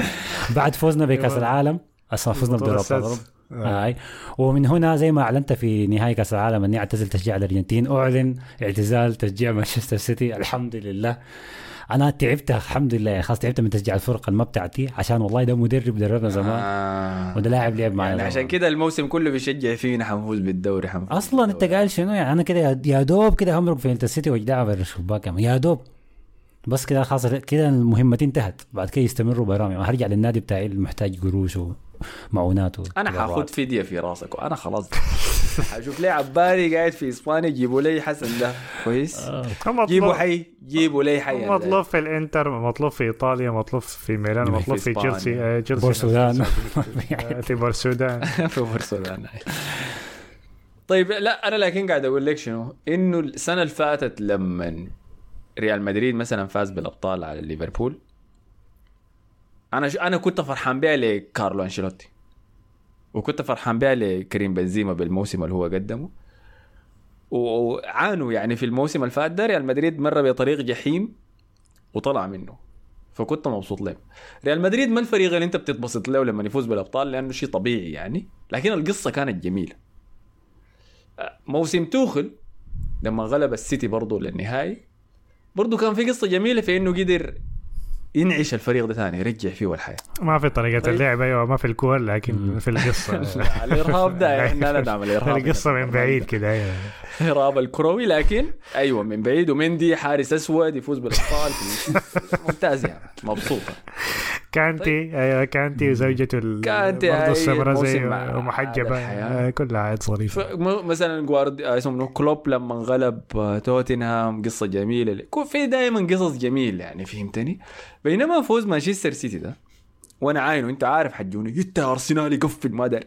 بعد فوزنا بكأس أيوة. العالم أصلا فزنا بدوري ابطال آه. هاي ومن هنا زي ما أعلنت في نهاية كأس العالم أني أعتزل تشجيع الأرجنتين. أعلن اعتزال تشجيع (laughs) مانشستر سيتي. الحمد لله. أنا تعبت الحمد لله. يعني خلاص تعبت من تشجيع الفرقه الما بتاعتي عشان والله ده مدرب دربنا زمان. آه. وده لاعب لعب معنا يعني. عشان كده الموسم كله بيشجع فينا حنفوز بالدوري حنفوز أصلا أنت بالدوري. قال شنو؟ يعني أنا كده يا- دوب كده همرق في انتر سيتي وجدعها بين الشباك. يا دوب. بس كده خلاص كده المهمة انتهت بعد كده يستمروا برامج. هرجع للنادي بتاعي المحتاج قروش ومعونات أنا. حاخد فديه في راسك وأنا خلاص. (laughs) حشوف لي عبالي قاعد في إسبانيا جيبوا لي حسن ده. كويس؟ آه. جيبوا حي جيبوا لي حي. مطلوب في الإنتر مطلوب في إيطاليا مطلوب في ميلان في مطلوب في. تشيلسي تشيلسي آه، في بور السودان. (laughs) (laughs) في برشلونه طيب لا أنا لكن قاعد أقول لك شنو؟ إنه السنة اللي فاتت لما ريال مدريد مثلا فاز بالأبطال على ليفربول أنا ش... أنا كنت فرحان بها لكارلو أنشيلوتي. وكنت فرحان بها لكريم بنزيما بالموسم اللي هو قدمه. وعانوا يعني في الموسم اللي فات ده ريال مدريد مر بطريق جحيم وطلع منه. فكنت مبسوط له ريال مدريد ما الفريق اللي انت بتتبسط له لما يفوز بالأبطال؟ لأنه شيء طبيعي يعني. لكن القصة كانت جميلة. موسم توخل لما غلب السيتي برضه للنهائي. برضه كان في قصة جميلة في إنه قدر ينعش الفريق ده ثاني يرجع فيه الحياة ما في طريقة طيب. اللعب أيوه ما في الكور لكن في القصة. (laughs) الإرهاب ده (laughs) إحنا ندعم الإرهاب. القصة من بعيد كده أيوه. (laughs) الارهاب الكروي لكن أيوه من بعيد ومندي حارس أسود يفوز بالأبطال. ممتاز يعني مبسوطه كانتي أيوه كانتي وزوجته كانتي، برضه السمراء زي الحياة. آه، كلها عاد م- مثلا جوارد آه، اسمه؟ كلوب لما انغلب آه، توتنهام قصة جميلة. في دائما قصص جميلة يعني فهمتني؟ بينما فوز مانشستر سيتي ده وأنا عاينه انت عارف حجوني انت أرسنال يقفل ما داري.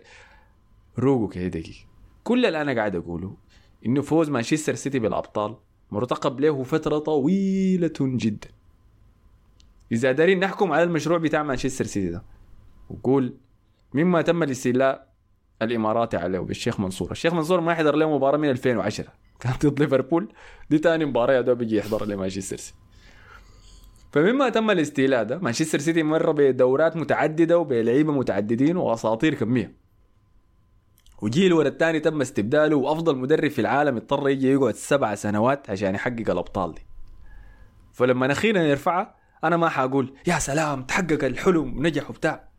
روقوا كده دقيقة. كل اللي أنا قاعد أقوله إنه فوز مانشستر سيتي بالأبطال مرتقب له فترة طويلة جدا. إذا دارين نحكم على المشروع بتاع مانشستر سيتي ده وقول مما تم الاستيلاء الاماراتي عليه بالشيخ منصور. الشيخ منصور ما حضر له مباراة من 2010 كانت ضد ليفربول دي تاني مباراة يا دوب يجي يحضر لمانشستر سيتي. فمما تم الاستيلاء ده مانشستر سيتي مر بدورات متعددة وبلعيبة متعددين وأساطير كمية. وجيل ورا الثاني تم استبداله وأفضل مدرب في العالم اضطر يجي يقعد سبع سنوات عشان يحقق الأبطال دي. فلما أخيرا يرفعها أنا ما حقول يا سلام تحقق الحلم نجح وبتاع.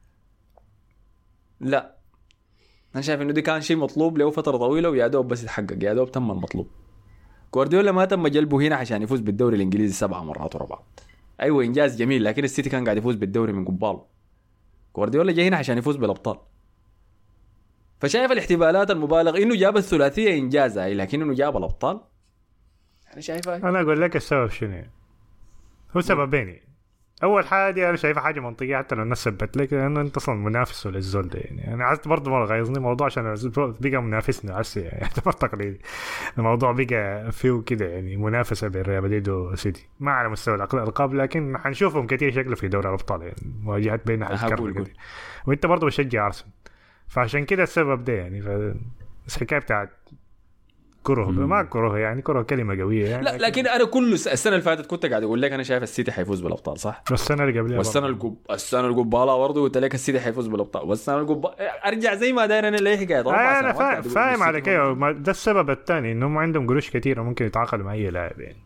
لا. أنا شايف إنه دي كان شيء مطلوب له فترة طويلة ويا دوب بس يتحقق يا دوب تم المطلوب. جوارديولا ما تم جلبه هنا عشان يفوز بالدوري الإنجليزي سبعة مرات ورا بعض. أيوه إنجاز جميل لكن السيتي كان قاعد يفوز بالدوري من قباله. جوارديولا جاي هنا عشان يفوز بالأبطال. فشايف الاحتفالات المبالغ إنه جاب الثلاثية إنجاز هاي لكن إنه جاب الأبطال. أنا شايفها أنا أقول لك السبب شنو؟ هو سببين. أول حاجة أنا شايفها حاجة منطقية حتى لو الناس ثبت لك لأنه أنت أصلا منافس للزول ده يعني أنا عايز برضه مرة غيظني الموضوع عشان بقى منافسني هسه يعني (laughs) يعتبر تقليدي. الموضوع بقى فيه كده يعني منافسة بين ريال مدريد وسيتي. ما على مستوى الألقاب لكن حنشوفهم كثير شكله في دوري الأبطال يعني. مواجهات قول. كده. وأنت برضه بتشجع أرسنال. فعشان كده السبب ده يعني. ف... الحكاية بتاعت كره ما كره يعني كره كلمة قوية يعني لا لكن أنا كل السنة اللي فاتت كنت قاعد أقول لك أنا شايف السيتي حيفوز بالأبطال صح؟ والسنة اللي قبلها والسنة. القب... السنة القبالة برضه قلت لك السيتي حيفوز بالأبطال والسنة القب أرجع زي ما داير أنا ليه حكايه آه أنا سنوات فاهم كده ما- ده السبب الثاني إنهم عندهم قروش كثيره ممكن يتعاقدوا مع أي لاعب يعني.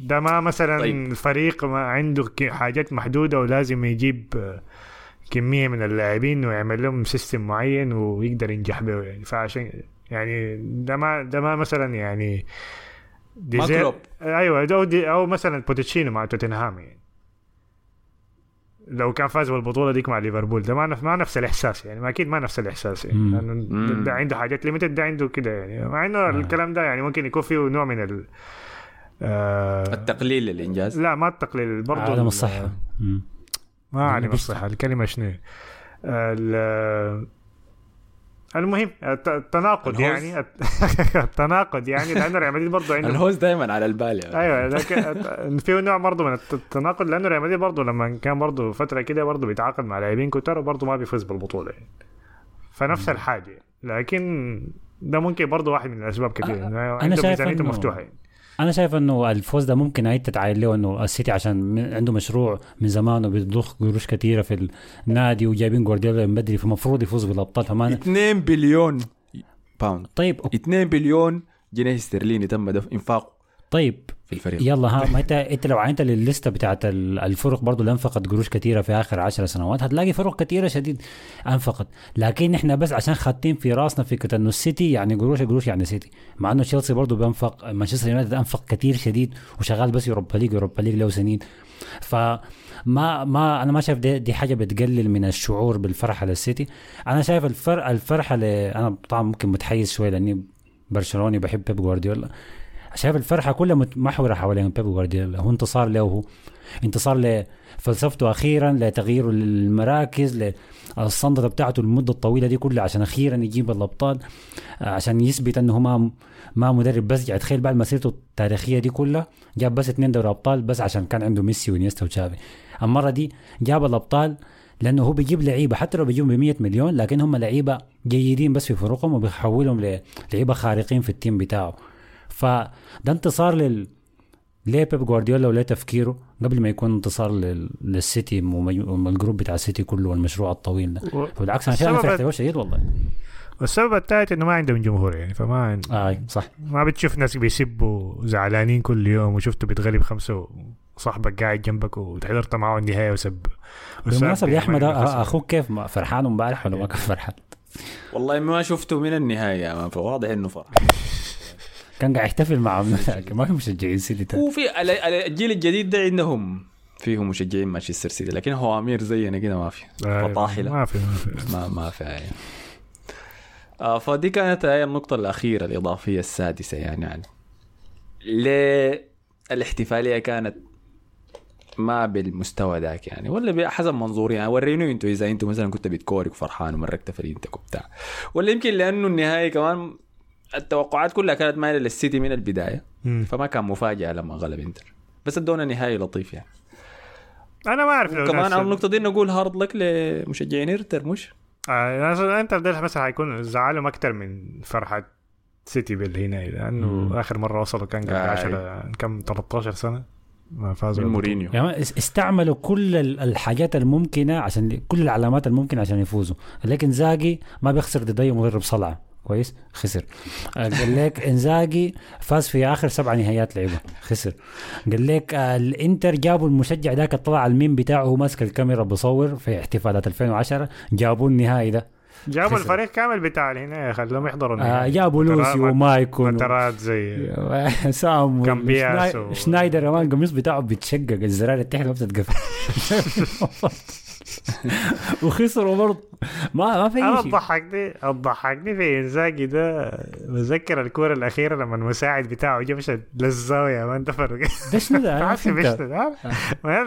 ده ما مثلا طيب. طيب. فريق ما عنده ك- حاجات محدودة ولازم يجيب آه، كمية من اللاعبين ويعمل لهم system معين ويقدر ينجح به يعني فعشان يعني ده ما ده ما مثلا يعني دي ما زي- كلوب. أيوه ده- أو دي أو مثلا بوتشيتينو مع توتنهام يعني لو كان فاز بالبطولة ديك مع ليفربول ده ما نفس ما نفس الإحساس يعني ما أكيد ما نفس الإحساس يعني مم. لأنه ده, مم. ده عنده حاجات ليميتد ده عنده كده يعني مع إنه الكلام ده يعني ممكن يكون فيه نوع من ال آه التقليل للإنجاز لا ما التقليل برضه عدم ال- الصحه. ما عدم بيشتغل. الصحه الكلمة شنو ال- المهم الت- التناقض الهوز. يعني (laughs) التناقض يعني لأنه ريال مدريد برضه عنده الهوز دائما على البال يعني. أيوه ك- في نوع برضه من الت- التناقض لأنه ريال مدريد برضه لما كان برضه فترة كده برضه بيتعاقد مع لاعبين كتار وبرضه ما بيفوز بالبطولة يعني فنفس الحاجة لكن ده ممكن برضه واحد من الأسباب كثير إنه أنا عنده شايف ميزانيته مفتوحة يعني. أنا شايف إنه الفوز ده ممكن عايز تتعاين له إنه السيتي عشان عنده مشروع من زمان وبيضخ قروش كثيره في النادي وجايبين جوارديولا من بدري فمفروض يفوز بالأبطال. فما 2 billion pound طيب 2 بليون جنيه استرليني تم انفاقه. طيب الفريق. يلا ها ما انت انت لو عاينت لل list بتاعت ال- الفرق برضو اللي انفقت قروش كثيره في آخر عشر سنوات هتلاقي فرق كثيره شديد انفقت. لكن إحنا بس عشان خاتين في راسنا فكرة إنه السيتي يعني قروش قروش يعني سيتي. مع إنه تشيلسي برضو بينفق مانشستر يونايتد أنفق كثير شديد وشغال بس يوروبا ليج يوروبا ليج له سنين. فما ما أنا ما شايف دي, دي حاجة بتقلل من الشعور بالفرحة للسيتي. أنا شايف الفرق الفرحة. أنا طبعا ممكن متحيز شوي لأني برشلوني بحب بيب جوارديولا. شايف الفرحة كلها محوره حوالين بيب جوارديولا. هو انتصار له انتصار لفلسفته أخيرا لتغيير المراكز للصندة بتاعته المده الطويلة دي كلها عشان أخيرا يجيب الأبطال عشان يثبت إنه ما ما مدرب. بس يعني تخيل بعد مسيرته التاريخية دي كلها جاب بس اثنين دوري أبطال بس عشان كان عنده ميسي وإنيستا وتشافي. المرة دي جاب الأبطال لأنه هو بيجيب لعيبة حتى لو بيجيبهم ب 100 مليون لكن هم لعيبة جيدين بس في فرقهم وبيحولهم للعيبه خارقين في التيم بتاعه. فده انتصار لل ليه بيب جوارديولا وليه تفكيره قبل ما يكون انتصار لل... للسيتي والجروب بتاع السيتي كله والمشروع الطويل ده. و- بالعكس أنا شايف السبب- فرحت له شديد والله. والسبب الثالث إنه ما عندهم جمهور يعني فما عند... آه صح. ما بتشوف ناس بيسبوا زعلانين كل يوم وشفته بيتغلب خمسة وصاحبك قاعد جنبك وحضرت معه النهايه وسب. بالمناسبة يا أحمد يعني آه، أخوك كيف؟ فرحان امبارح ولا ما كان فرحان؟ والله ما شفته من النهاية فواضح إنه فرح. كان قاعد يحتفل مع لكن ما في مشجعين سيتي. تاني. وفي ال- ال- الجيل الجديد ده عندهم. فيهم مشجعين مانشستر سيتي لكن هو أمير زينا كده ما في. فطاحلة. ما في ما في. ما في يعني. آه فدي كانت هي النقطة الأخيرة الإضافية السادسة يعني. يعني ليه الاحتفالية كانت ما بالمستوى ذاك يعني. ولا بحسب منظوري يعني. وريني أنتوا إذا أنتوا مثلا كنت بتكورك وفرحان ومركت فريقك وبتاع ولا يمكن لأنه النهايه كمان التوقعات كلها كانت مايله للسيتي من البداية. مم. فما كان مفاجأة لما غلب إنتر. بس ادونا نهايه لطيف يعني. أنا ما أعرف لو كمان على النقطة دي نقول hard luck لمشجعين إنتر مش؟ آه ناس- انت ده مثلا حيكون زعلهم أكثر من فرحة سيتي بالهنا لأنه مم. آخر مرة وصلوا كان قبل آه، 10 كم 13 سنة ما فازوا. مورينيو. يعني اس- استعملوا كل ال- الحاجات الممكنة عشان كل العلامات الممكنة عشان يفوزوا. لكن إنزاجي ما بيخسر ضد اي مدرب صلعه كويس؟ خسر. قال لك إنزاجي فاز في آخر سبع نهائيات لعبه. خسر. قال لك آه، الإنتر جابوا المشجع ذاك طلع الميم بتاعه وهو ماسك الكاميرا بصور في احتفالات 2010 جابوا النهائي ده. جابوا خسر. الفريق كامل بتاع الهنا خلوهم يحضروا آه،. جابوا لوسيو ومايكون ماتيراتزي زي (laughs) سام كامبياسو شنايدر كمان القميص بتاعه بيتشقق الزرار التحت ما بتتقفل. (laughs) (laughs) وخسروا برضه. ما ما في أنا شيء. تضحكني تضحكني في إنزاجي ده بتذكر الكورة الأخيرة لما المساعد بتاعه جا مشى للزاويه ما انتفر ده شنو ده؟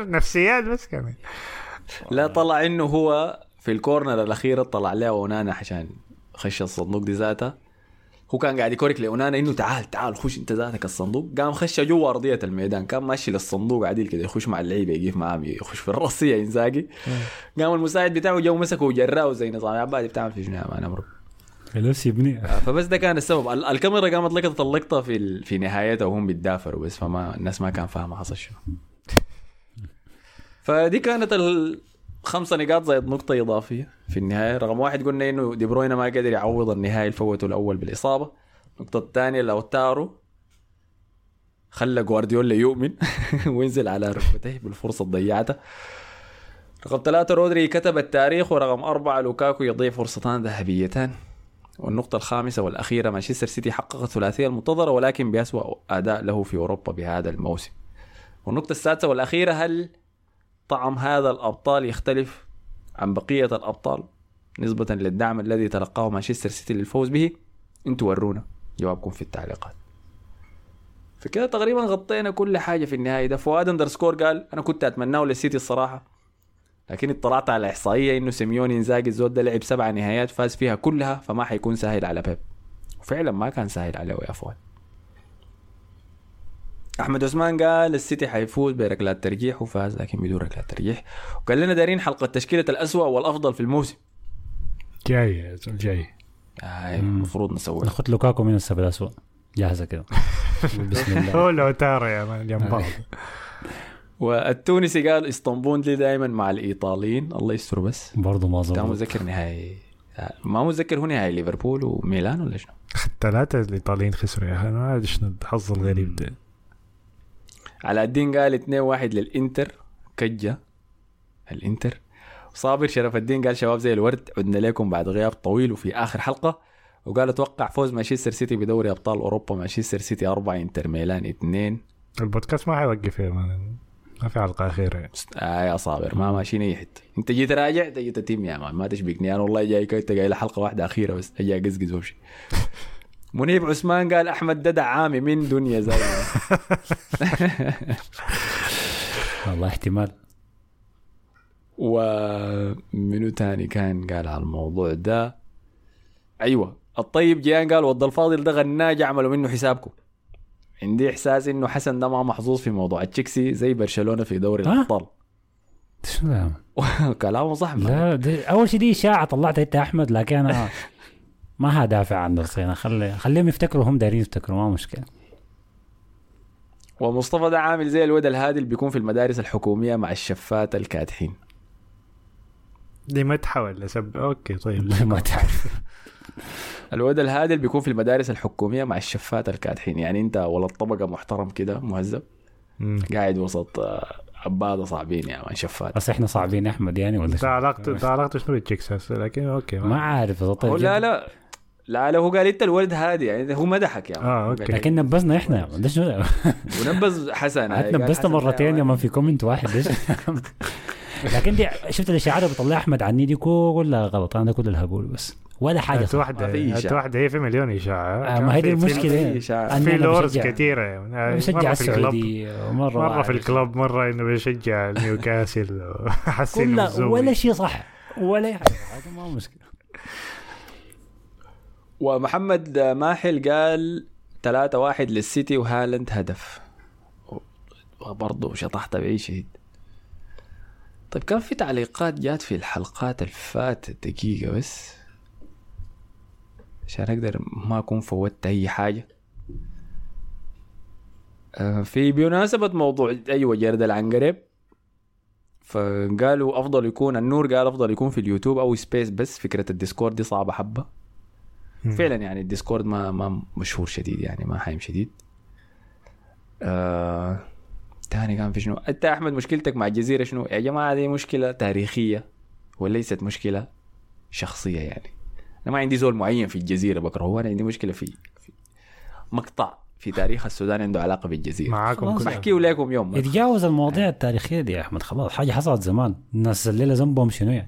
نفسيات بس كمان. لا طلع إنه هو في الكورنر الأخيرة طلع له أونانا عشان خش الصندوق دي ذاتها هو كان قاعد يكورك لأونانا إنه تعال تعال خش أنت ذاتك الصندوق. قام خش جوا أرضية الميدان. كان ماشي للصندوق عديل كده يخش مع اللعيبة يقف معاهم يخش في الرصية إنزاجي. قام المساعد بتاعه جو مسكه وجراه زي نظام عبادي بتعمل في شنو يا مان امرك خلاص يبني؟ فبس ده كان السبب. ال- الكاميرا قامت لقطت اللقطة في ال... في نهايتها وهم بيتدافروا بس فما الناس ما كان فاهمة حصل شنو. (laughs) فدي كانت الخمسه نقاط زائد نقطة إضافية. في النهاية رقم واحد قلنا إنه دي بروينا ما قدر يعوض النهائي الفوته الأول بالإصابة. النقطة الثانية لوتارو خلى جوارديولا يؤمن (laughs) وينزل على ركبتيه بالفرصة اللي ضيعتها رقم ثلاثة رودري كتب التاريخ ورقم أربعة لوكاكو يضيع فرصتان ذهبيتان. والنقطة الخامسة والأخيرة مانشستر سيتي حقق الثلاثية المنتظرة ولكن بأسوأ أداء له في أوروبا بهذا الموسم. والنقطة السادسة والأخيرة هل طعم هذا الأبطال يختلف عن بقية الأبطال نسبة للدعم الذي تلقاه مانشستر سيتي للفوز به أنتوا ورونا جوابكم في التعليقات. فكده تقريبا غطينا كل حاجة في النهاية ده. فؤاد underscore قال أنا كنت أتمناه للسيتي الصراحة لكن اطلعت على إحصائية إنه سيميوني إنزاجي الزود ده لعب سبع نهايات فاز فيها كلها فما حيكون سهل على بيب. وفعلا ما كان سهل عليه يا فؤاد. أحمد عثمان قال السيتي حيفوز بركلات ترجيح وفاز لكن بدون ركلات ترجيح وقال لنا دارين حلقة تشكيله الأسوأ والأفضل في الموسم. جاي جاي. آه المفروض نسوي. ناخذ لوكاكو من السبب الاسوء جاهزة كده (laughs) بسم الله. هو لو تارو يا مان والتونسي قال إسطنبول دي دائما مع الإيطاليين. الله يستر بس. برضه ما ظبط. متذكر نهائي. ما متذكر هو نهائي ليفربول وميلان ولا شنو؟ الثلاثة الإيطاليين خسروا يا أخي. أنا ما أدري شنو الحظ الغريب ده. علاء الدين قال 2 1 للإنتر كجة الإنتر. صابر شرف الدين قال شباب زي الورد عدنا لكم بعد غياب طويل وفي آخر حلقة. وقال أتوقع فوز مانشستر سيتي بدوري أبطال أوروبا مانشستر سيتي 4 إنتر ميلان 2 البودكاست ما حيوقف يا man. ما في حلقة أخيرة. يعني. آه يا صابر ما ماشيين أي حتة. أنت جيت راجع؟ أنت جيت team يا man. ما تشبكني. أنا والله جاي كنت جاي لحلقة واحدة أخيرة بس. أجي أقزقز وأمشي. (laughs) منيب عثمان قال أحمد ددع عامي من دنيا زي (laughs) والله احتمال ومنو تاني كان قال على الموضوع ده أيوه الطيب جيان قال ود الفاضل ده غناج اعملوا منه حسابكم عندي إحساس إنه حسن ده ما محظوظ في موضوع تشيكسي زي برشلونة في دوري؟ الأبطال شنو ده؟ (laughs) كلامه صح لا. دي أول شيء دي إشاعة طلعتها أنت أحمد لكن أنا (laughs) ما هدافع عن نفسي أنا خلي خليهم يفتكروا هم دايرين يفتكروا ما مشكلة. ومصطفى ده عامل زي الولد الهادي اللي بيكون في المدارس الحكومية مع الشفات الكادحين. دي مدحة ولا سب؟ okay طيب. (laughs) ما تعرف. الولد الهادي اللي بيكون في المدارس الحكومية مع الشفات الكادحين. يعني أنت ولا طبقه محترم كده مهذب. قاعد وسط آه، عباده صعبين يا man شفات. بس إحنا صعبين يا أحمد يعني ولا ده؟ علاقته ده علاقته شنو بال chicks هسه لكن okay ما عارف يا هو طيب لا. لا. لا لا هو قال إنت الولد هادي يعني هو مدحك man. آه، okay. لكن نبزنا إحنا يا. ده شنو؟ ونبز حسن قال نبزت مرتين يا يا مان في كومنت واحد ليش (laughs) لكن دي شفت الإشاعات اللي بيطلعها أحمد عني دي كلها غلط أنا ده كل اللي هقوله بس ولا حاجة هات صح. إشاعة. واحدة هي في مليون إشاعة آه، ما هي دي المشكلة في لورز بشجع- كثيرة يعني بشجع مرة في الكلوب السعودي ومرة مرة في عارف. الكلوب مرة إنه بيشجع (laughs) نيوكاسل الزومي. ولا شيء صح ولا حاجة هذا ما مشكلة ومحمد ماحل قال 3 1 للسيتي وهالاند هدف. وبرضه شطحت بعيد شديد طيب كان في تعليقات جات في الحلقات الفاتت دقيقة بس. عشان أقدر ما أكون فوتت أي حاجة. آه، في بمناسبة موضوع أيوه جرد العنقريب. فقالوا أفضل يكون النور قال أفضل يكون في اليوتيوب أو space بس. فكرة الديسكورد دي صعبة حبة. فعلا يعني الديسكورد ما ما مشهور شديد يعني ما حايم شديد. آه... تاني كان في شنو؟ أنت أحمد مشكلتك مع الجزيرة شنو؟ يا جماعة دي مشكلة تاريخية وليست مشكلة شخصية يعني. أنا ما عندي زول معين في الجزيرة بكرهه أنا عندي مشكلة في, في مقطع في تاريخ السودان عنده علاقة بالجزيرة. معاكم. كلهم بحكيه لكم يوم. يتجاوز المواضيع التاريخية دي يا أحمد خلاص. حاجة حصلت زمان الناس الليلة ذنبهم شنو يعني؟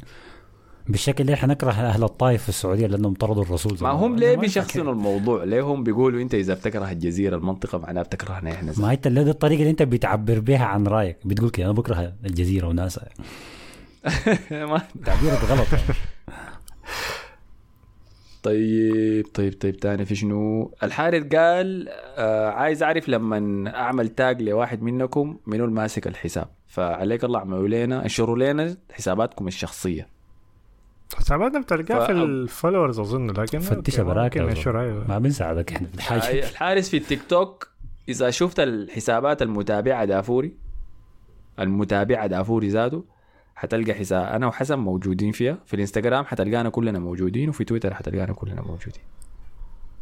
بالشكل اللي إحنا نكره أهل الطائف في السعودية لأنهم طردوا الرسول ما. هم ليه بيشخصنوا الموضوع؟ ليه هم بيقولوا أنت إذا بتكره الجزيرة المنطقة معناها بتكرهنا إحنا. ما انت دي الطريقة اللي أنت بتعبر بها عن رأيك. بتقول كده أنا بكره الجزيرة وناسها (laughs) تعبيرك غلط. يعني. طيب طيب طيب تاني في شنو؟ الحارث قال آه عايز أعرف لما أعمل تاج لواحد منكم منو اللي ماسك الحساب؟ فعليك الله اعملوا لنا انشروا لنا حساباتكم الشخصية. حساباتنا بتلقاها ف- في ال followers اظن لكن فتشها براك ما بنساعدك إحنا في الحارس في التيك توك إذا شفت الحسابات المتابعة دافوري المتابعة دافوري ذاته حتلقى حساب أنا وحسن موجودين فيها. في الإنستغرام حتلقانا كلنا موجودين وفي تويتر حتلقانا كلنا موجودين.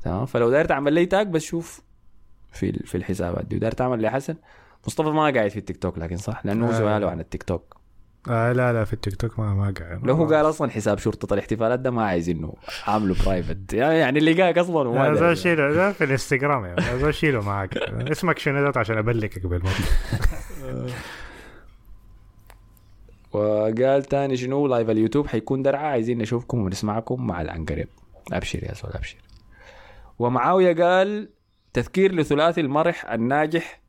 تمام؟ فلو داير تعمل لي tag بس شوف في في الحسابات دي. وداير تعمل لي حسن مصطفى ما قاعد في التيك توك لكن صح لأنه هو آه. سؤاله عن التيك توك. آه لا لا في التيك توك ما ما قاعد لو هو قال أصلا حساب شرطة الاحتفالات ده ما عايز إنه عامله private يعني اللي قاك أصلا وما لا داري. ده شيله ده في الإنستغرام يعني ده شيله معاك. اسمك شنو ده عشان ابلكك قبل ما وقال تاني شنو؟ live اليوتيوب حيكون درعا. عايزين نشوفكم ونسمعكم مع العنقريب أبشر يا زول أبشر. ومعاوية قال تذكير لثلاثي المرح الناجح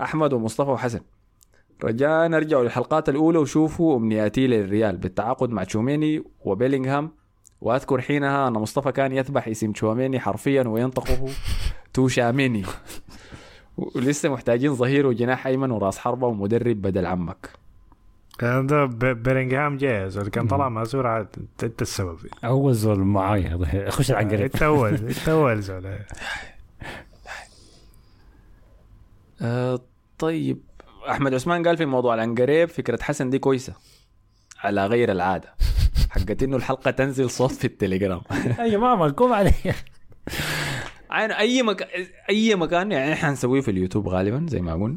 أحمد ومصطفى وحسن. رجاء ارجعوا للحلقات الأولى وشوفوا أمنياتي للريال بالتعاقد مع تشوميني وبيلينغهام. وأذكر حينها أن مصطفى كان يذبح اسم تشوميني حرفيا وينطقه (laughs) توشاميني. ولسه محتاجين ظهير وجناح أيمن وراس حربة ومدرب بدل عمك. كان ده بيلينغهام جاهز اللي كان طلع مازور عاد؟ انت أنت السبب. أول زول معايا خش العنقريب انت اول انت أول زول. (laughs) آه طيب. أحمد عثمان قال في موضوع العنقريب فكرة حسن دي كويسة. على غير العادة. حقت إنه الحلقة تنزل صوت في التليجرام. يا جماعة مالكم علي. عين أي مكان أي مكان يعني إحنا هنسويه في اليوتيوب غالبا زي ما قلنا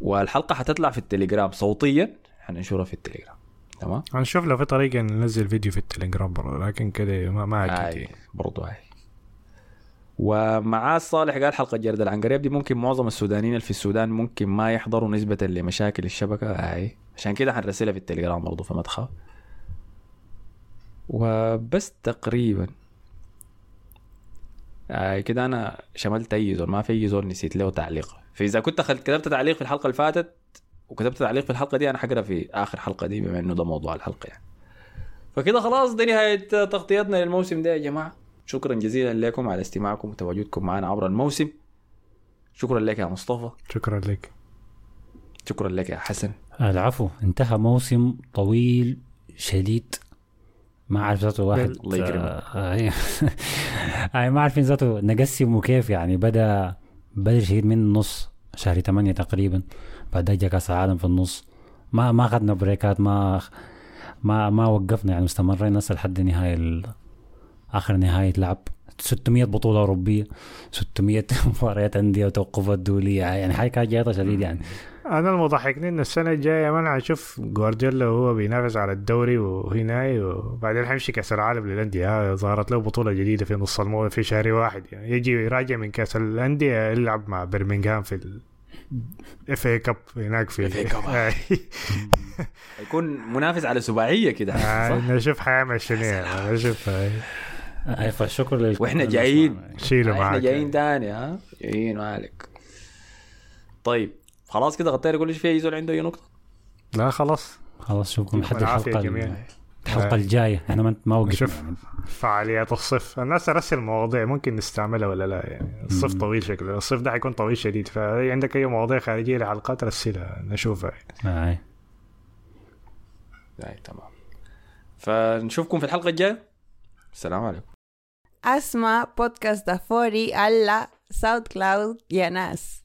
والحلقة حتطلع في التليجرام صوتيا حننشرها في التليجرام. تمام؟ هنشوف لو في طريقة ننزل فيديو في التليجرام برضه لكن كده ما ما أي أكيد برضو أي. ومعاه صالح قال حلقة جرد العنقريب دي ممكن معظم السودانيين اللي في السودان ممكن ما يحضروا نسبة لمشاكل الشبكة. اي عشان كده حنرسلها في التليجرام برضو فما تخاف وبس تقريبا. آي كده أنا شملت أي زول. ما في أي زول نسيت له تعليق فاذا كنت. كتبت تعليق في الحلقة اللي فاتت وكتبت تعليق في الحلقة دي أنا حقرأ في آخر حلقة دي بما إنه ده موضوع الحلقة يعني. فكده خلاص دي نهاية تغطيتنا للموسم ده يا جماعة. شكرا جزيلا لكم على استماعكم وتواجدكم معنا عبر الموسم. شكرا لك يا مصطفى. شكرا لك. شكرا لك يا حسن. العفو. انتهى موسم طويل شديد. ما عارف ذاته واحد الله يكرمك. آه، أي- (laughs) أي ما عارفين ذاته. نقسمه كيف يعني؟ بدأ بدري شديد من النص شهر 8 تقريبا. بعد جا كأس العالم في النص. ما ما اخذنا بريكات ما ما ما وقفنا يعني استمرينا هسه لحد نهاية ال... آخر نهاية لعب. 600 بطولة أوروبية. 600 (laughs) مباريات أندية وتوقفات دولية. يعني حاجة كانت جايطه شديد يعني. أنا المضحكني إن السنة الجاية ما حنشوف جوارديولا وهو بينافس على الدوري وهنا وبعدين حيمشي كأس العالم للأندية. ها، ظهرت له بطولة جديدة في نص الموسم في شهر واحد. يعني يجي يراجع من كأس الأندية يلعب مع برمنغهام في الاف اي كاب هناك في FA Cup. (laughs) آه، يكون منافس على سباعية كده آه، صح؟ نشوف حيعمل شنو (laughs) نشوف آه، أي فالشكر لل وإحنا جايين. شيله إحنا معاك. جايين تاني ها؟ جايين مالك طيب خلاص كده غطينا كل شيء. في أي زول عنده أي نقطة؟ لا خلاص. خلاص شوفكم. لحد الحلقة. الحلقة الجاية. إحنا ما ما وقفنا نشوف. يعني. فعاليات الصيف. الناس ترسل مواضيع ممكن نستعملها ولا لا يعني. الصيف مم. طويل شكله. الصيف ده حيكون طويل شديد. فعندك أي مواضيع خارجية لحلقات رسلها. نشوفها. آه. اي تمام. فنشوفكم في الحلقة الجاية. السلام عليكم. اسمع بودكاست دافوري على ساوند كلاود يا ناس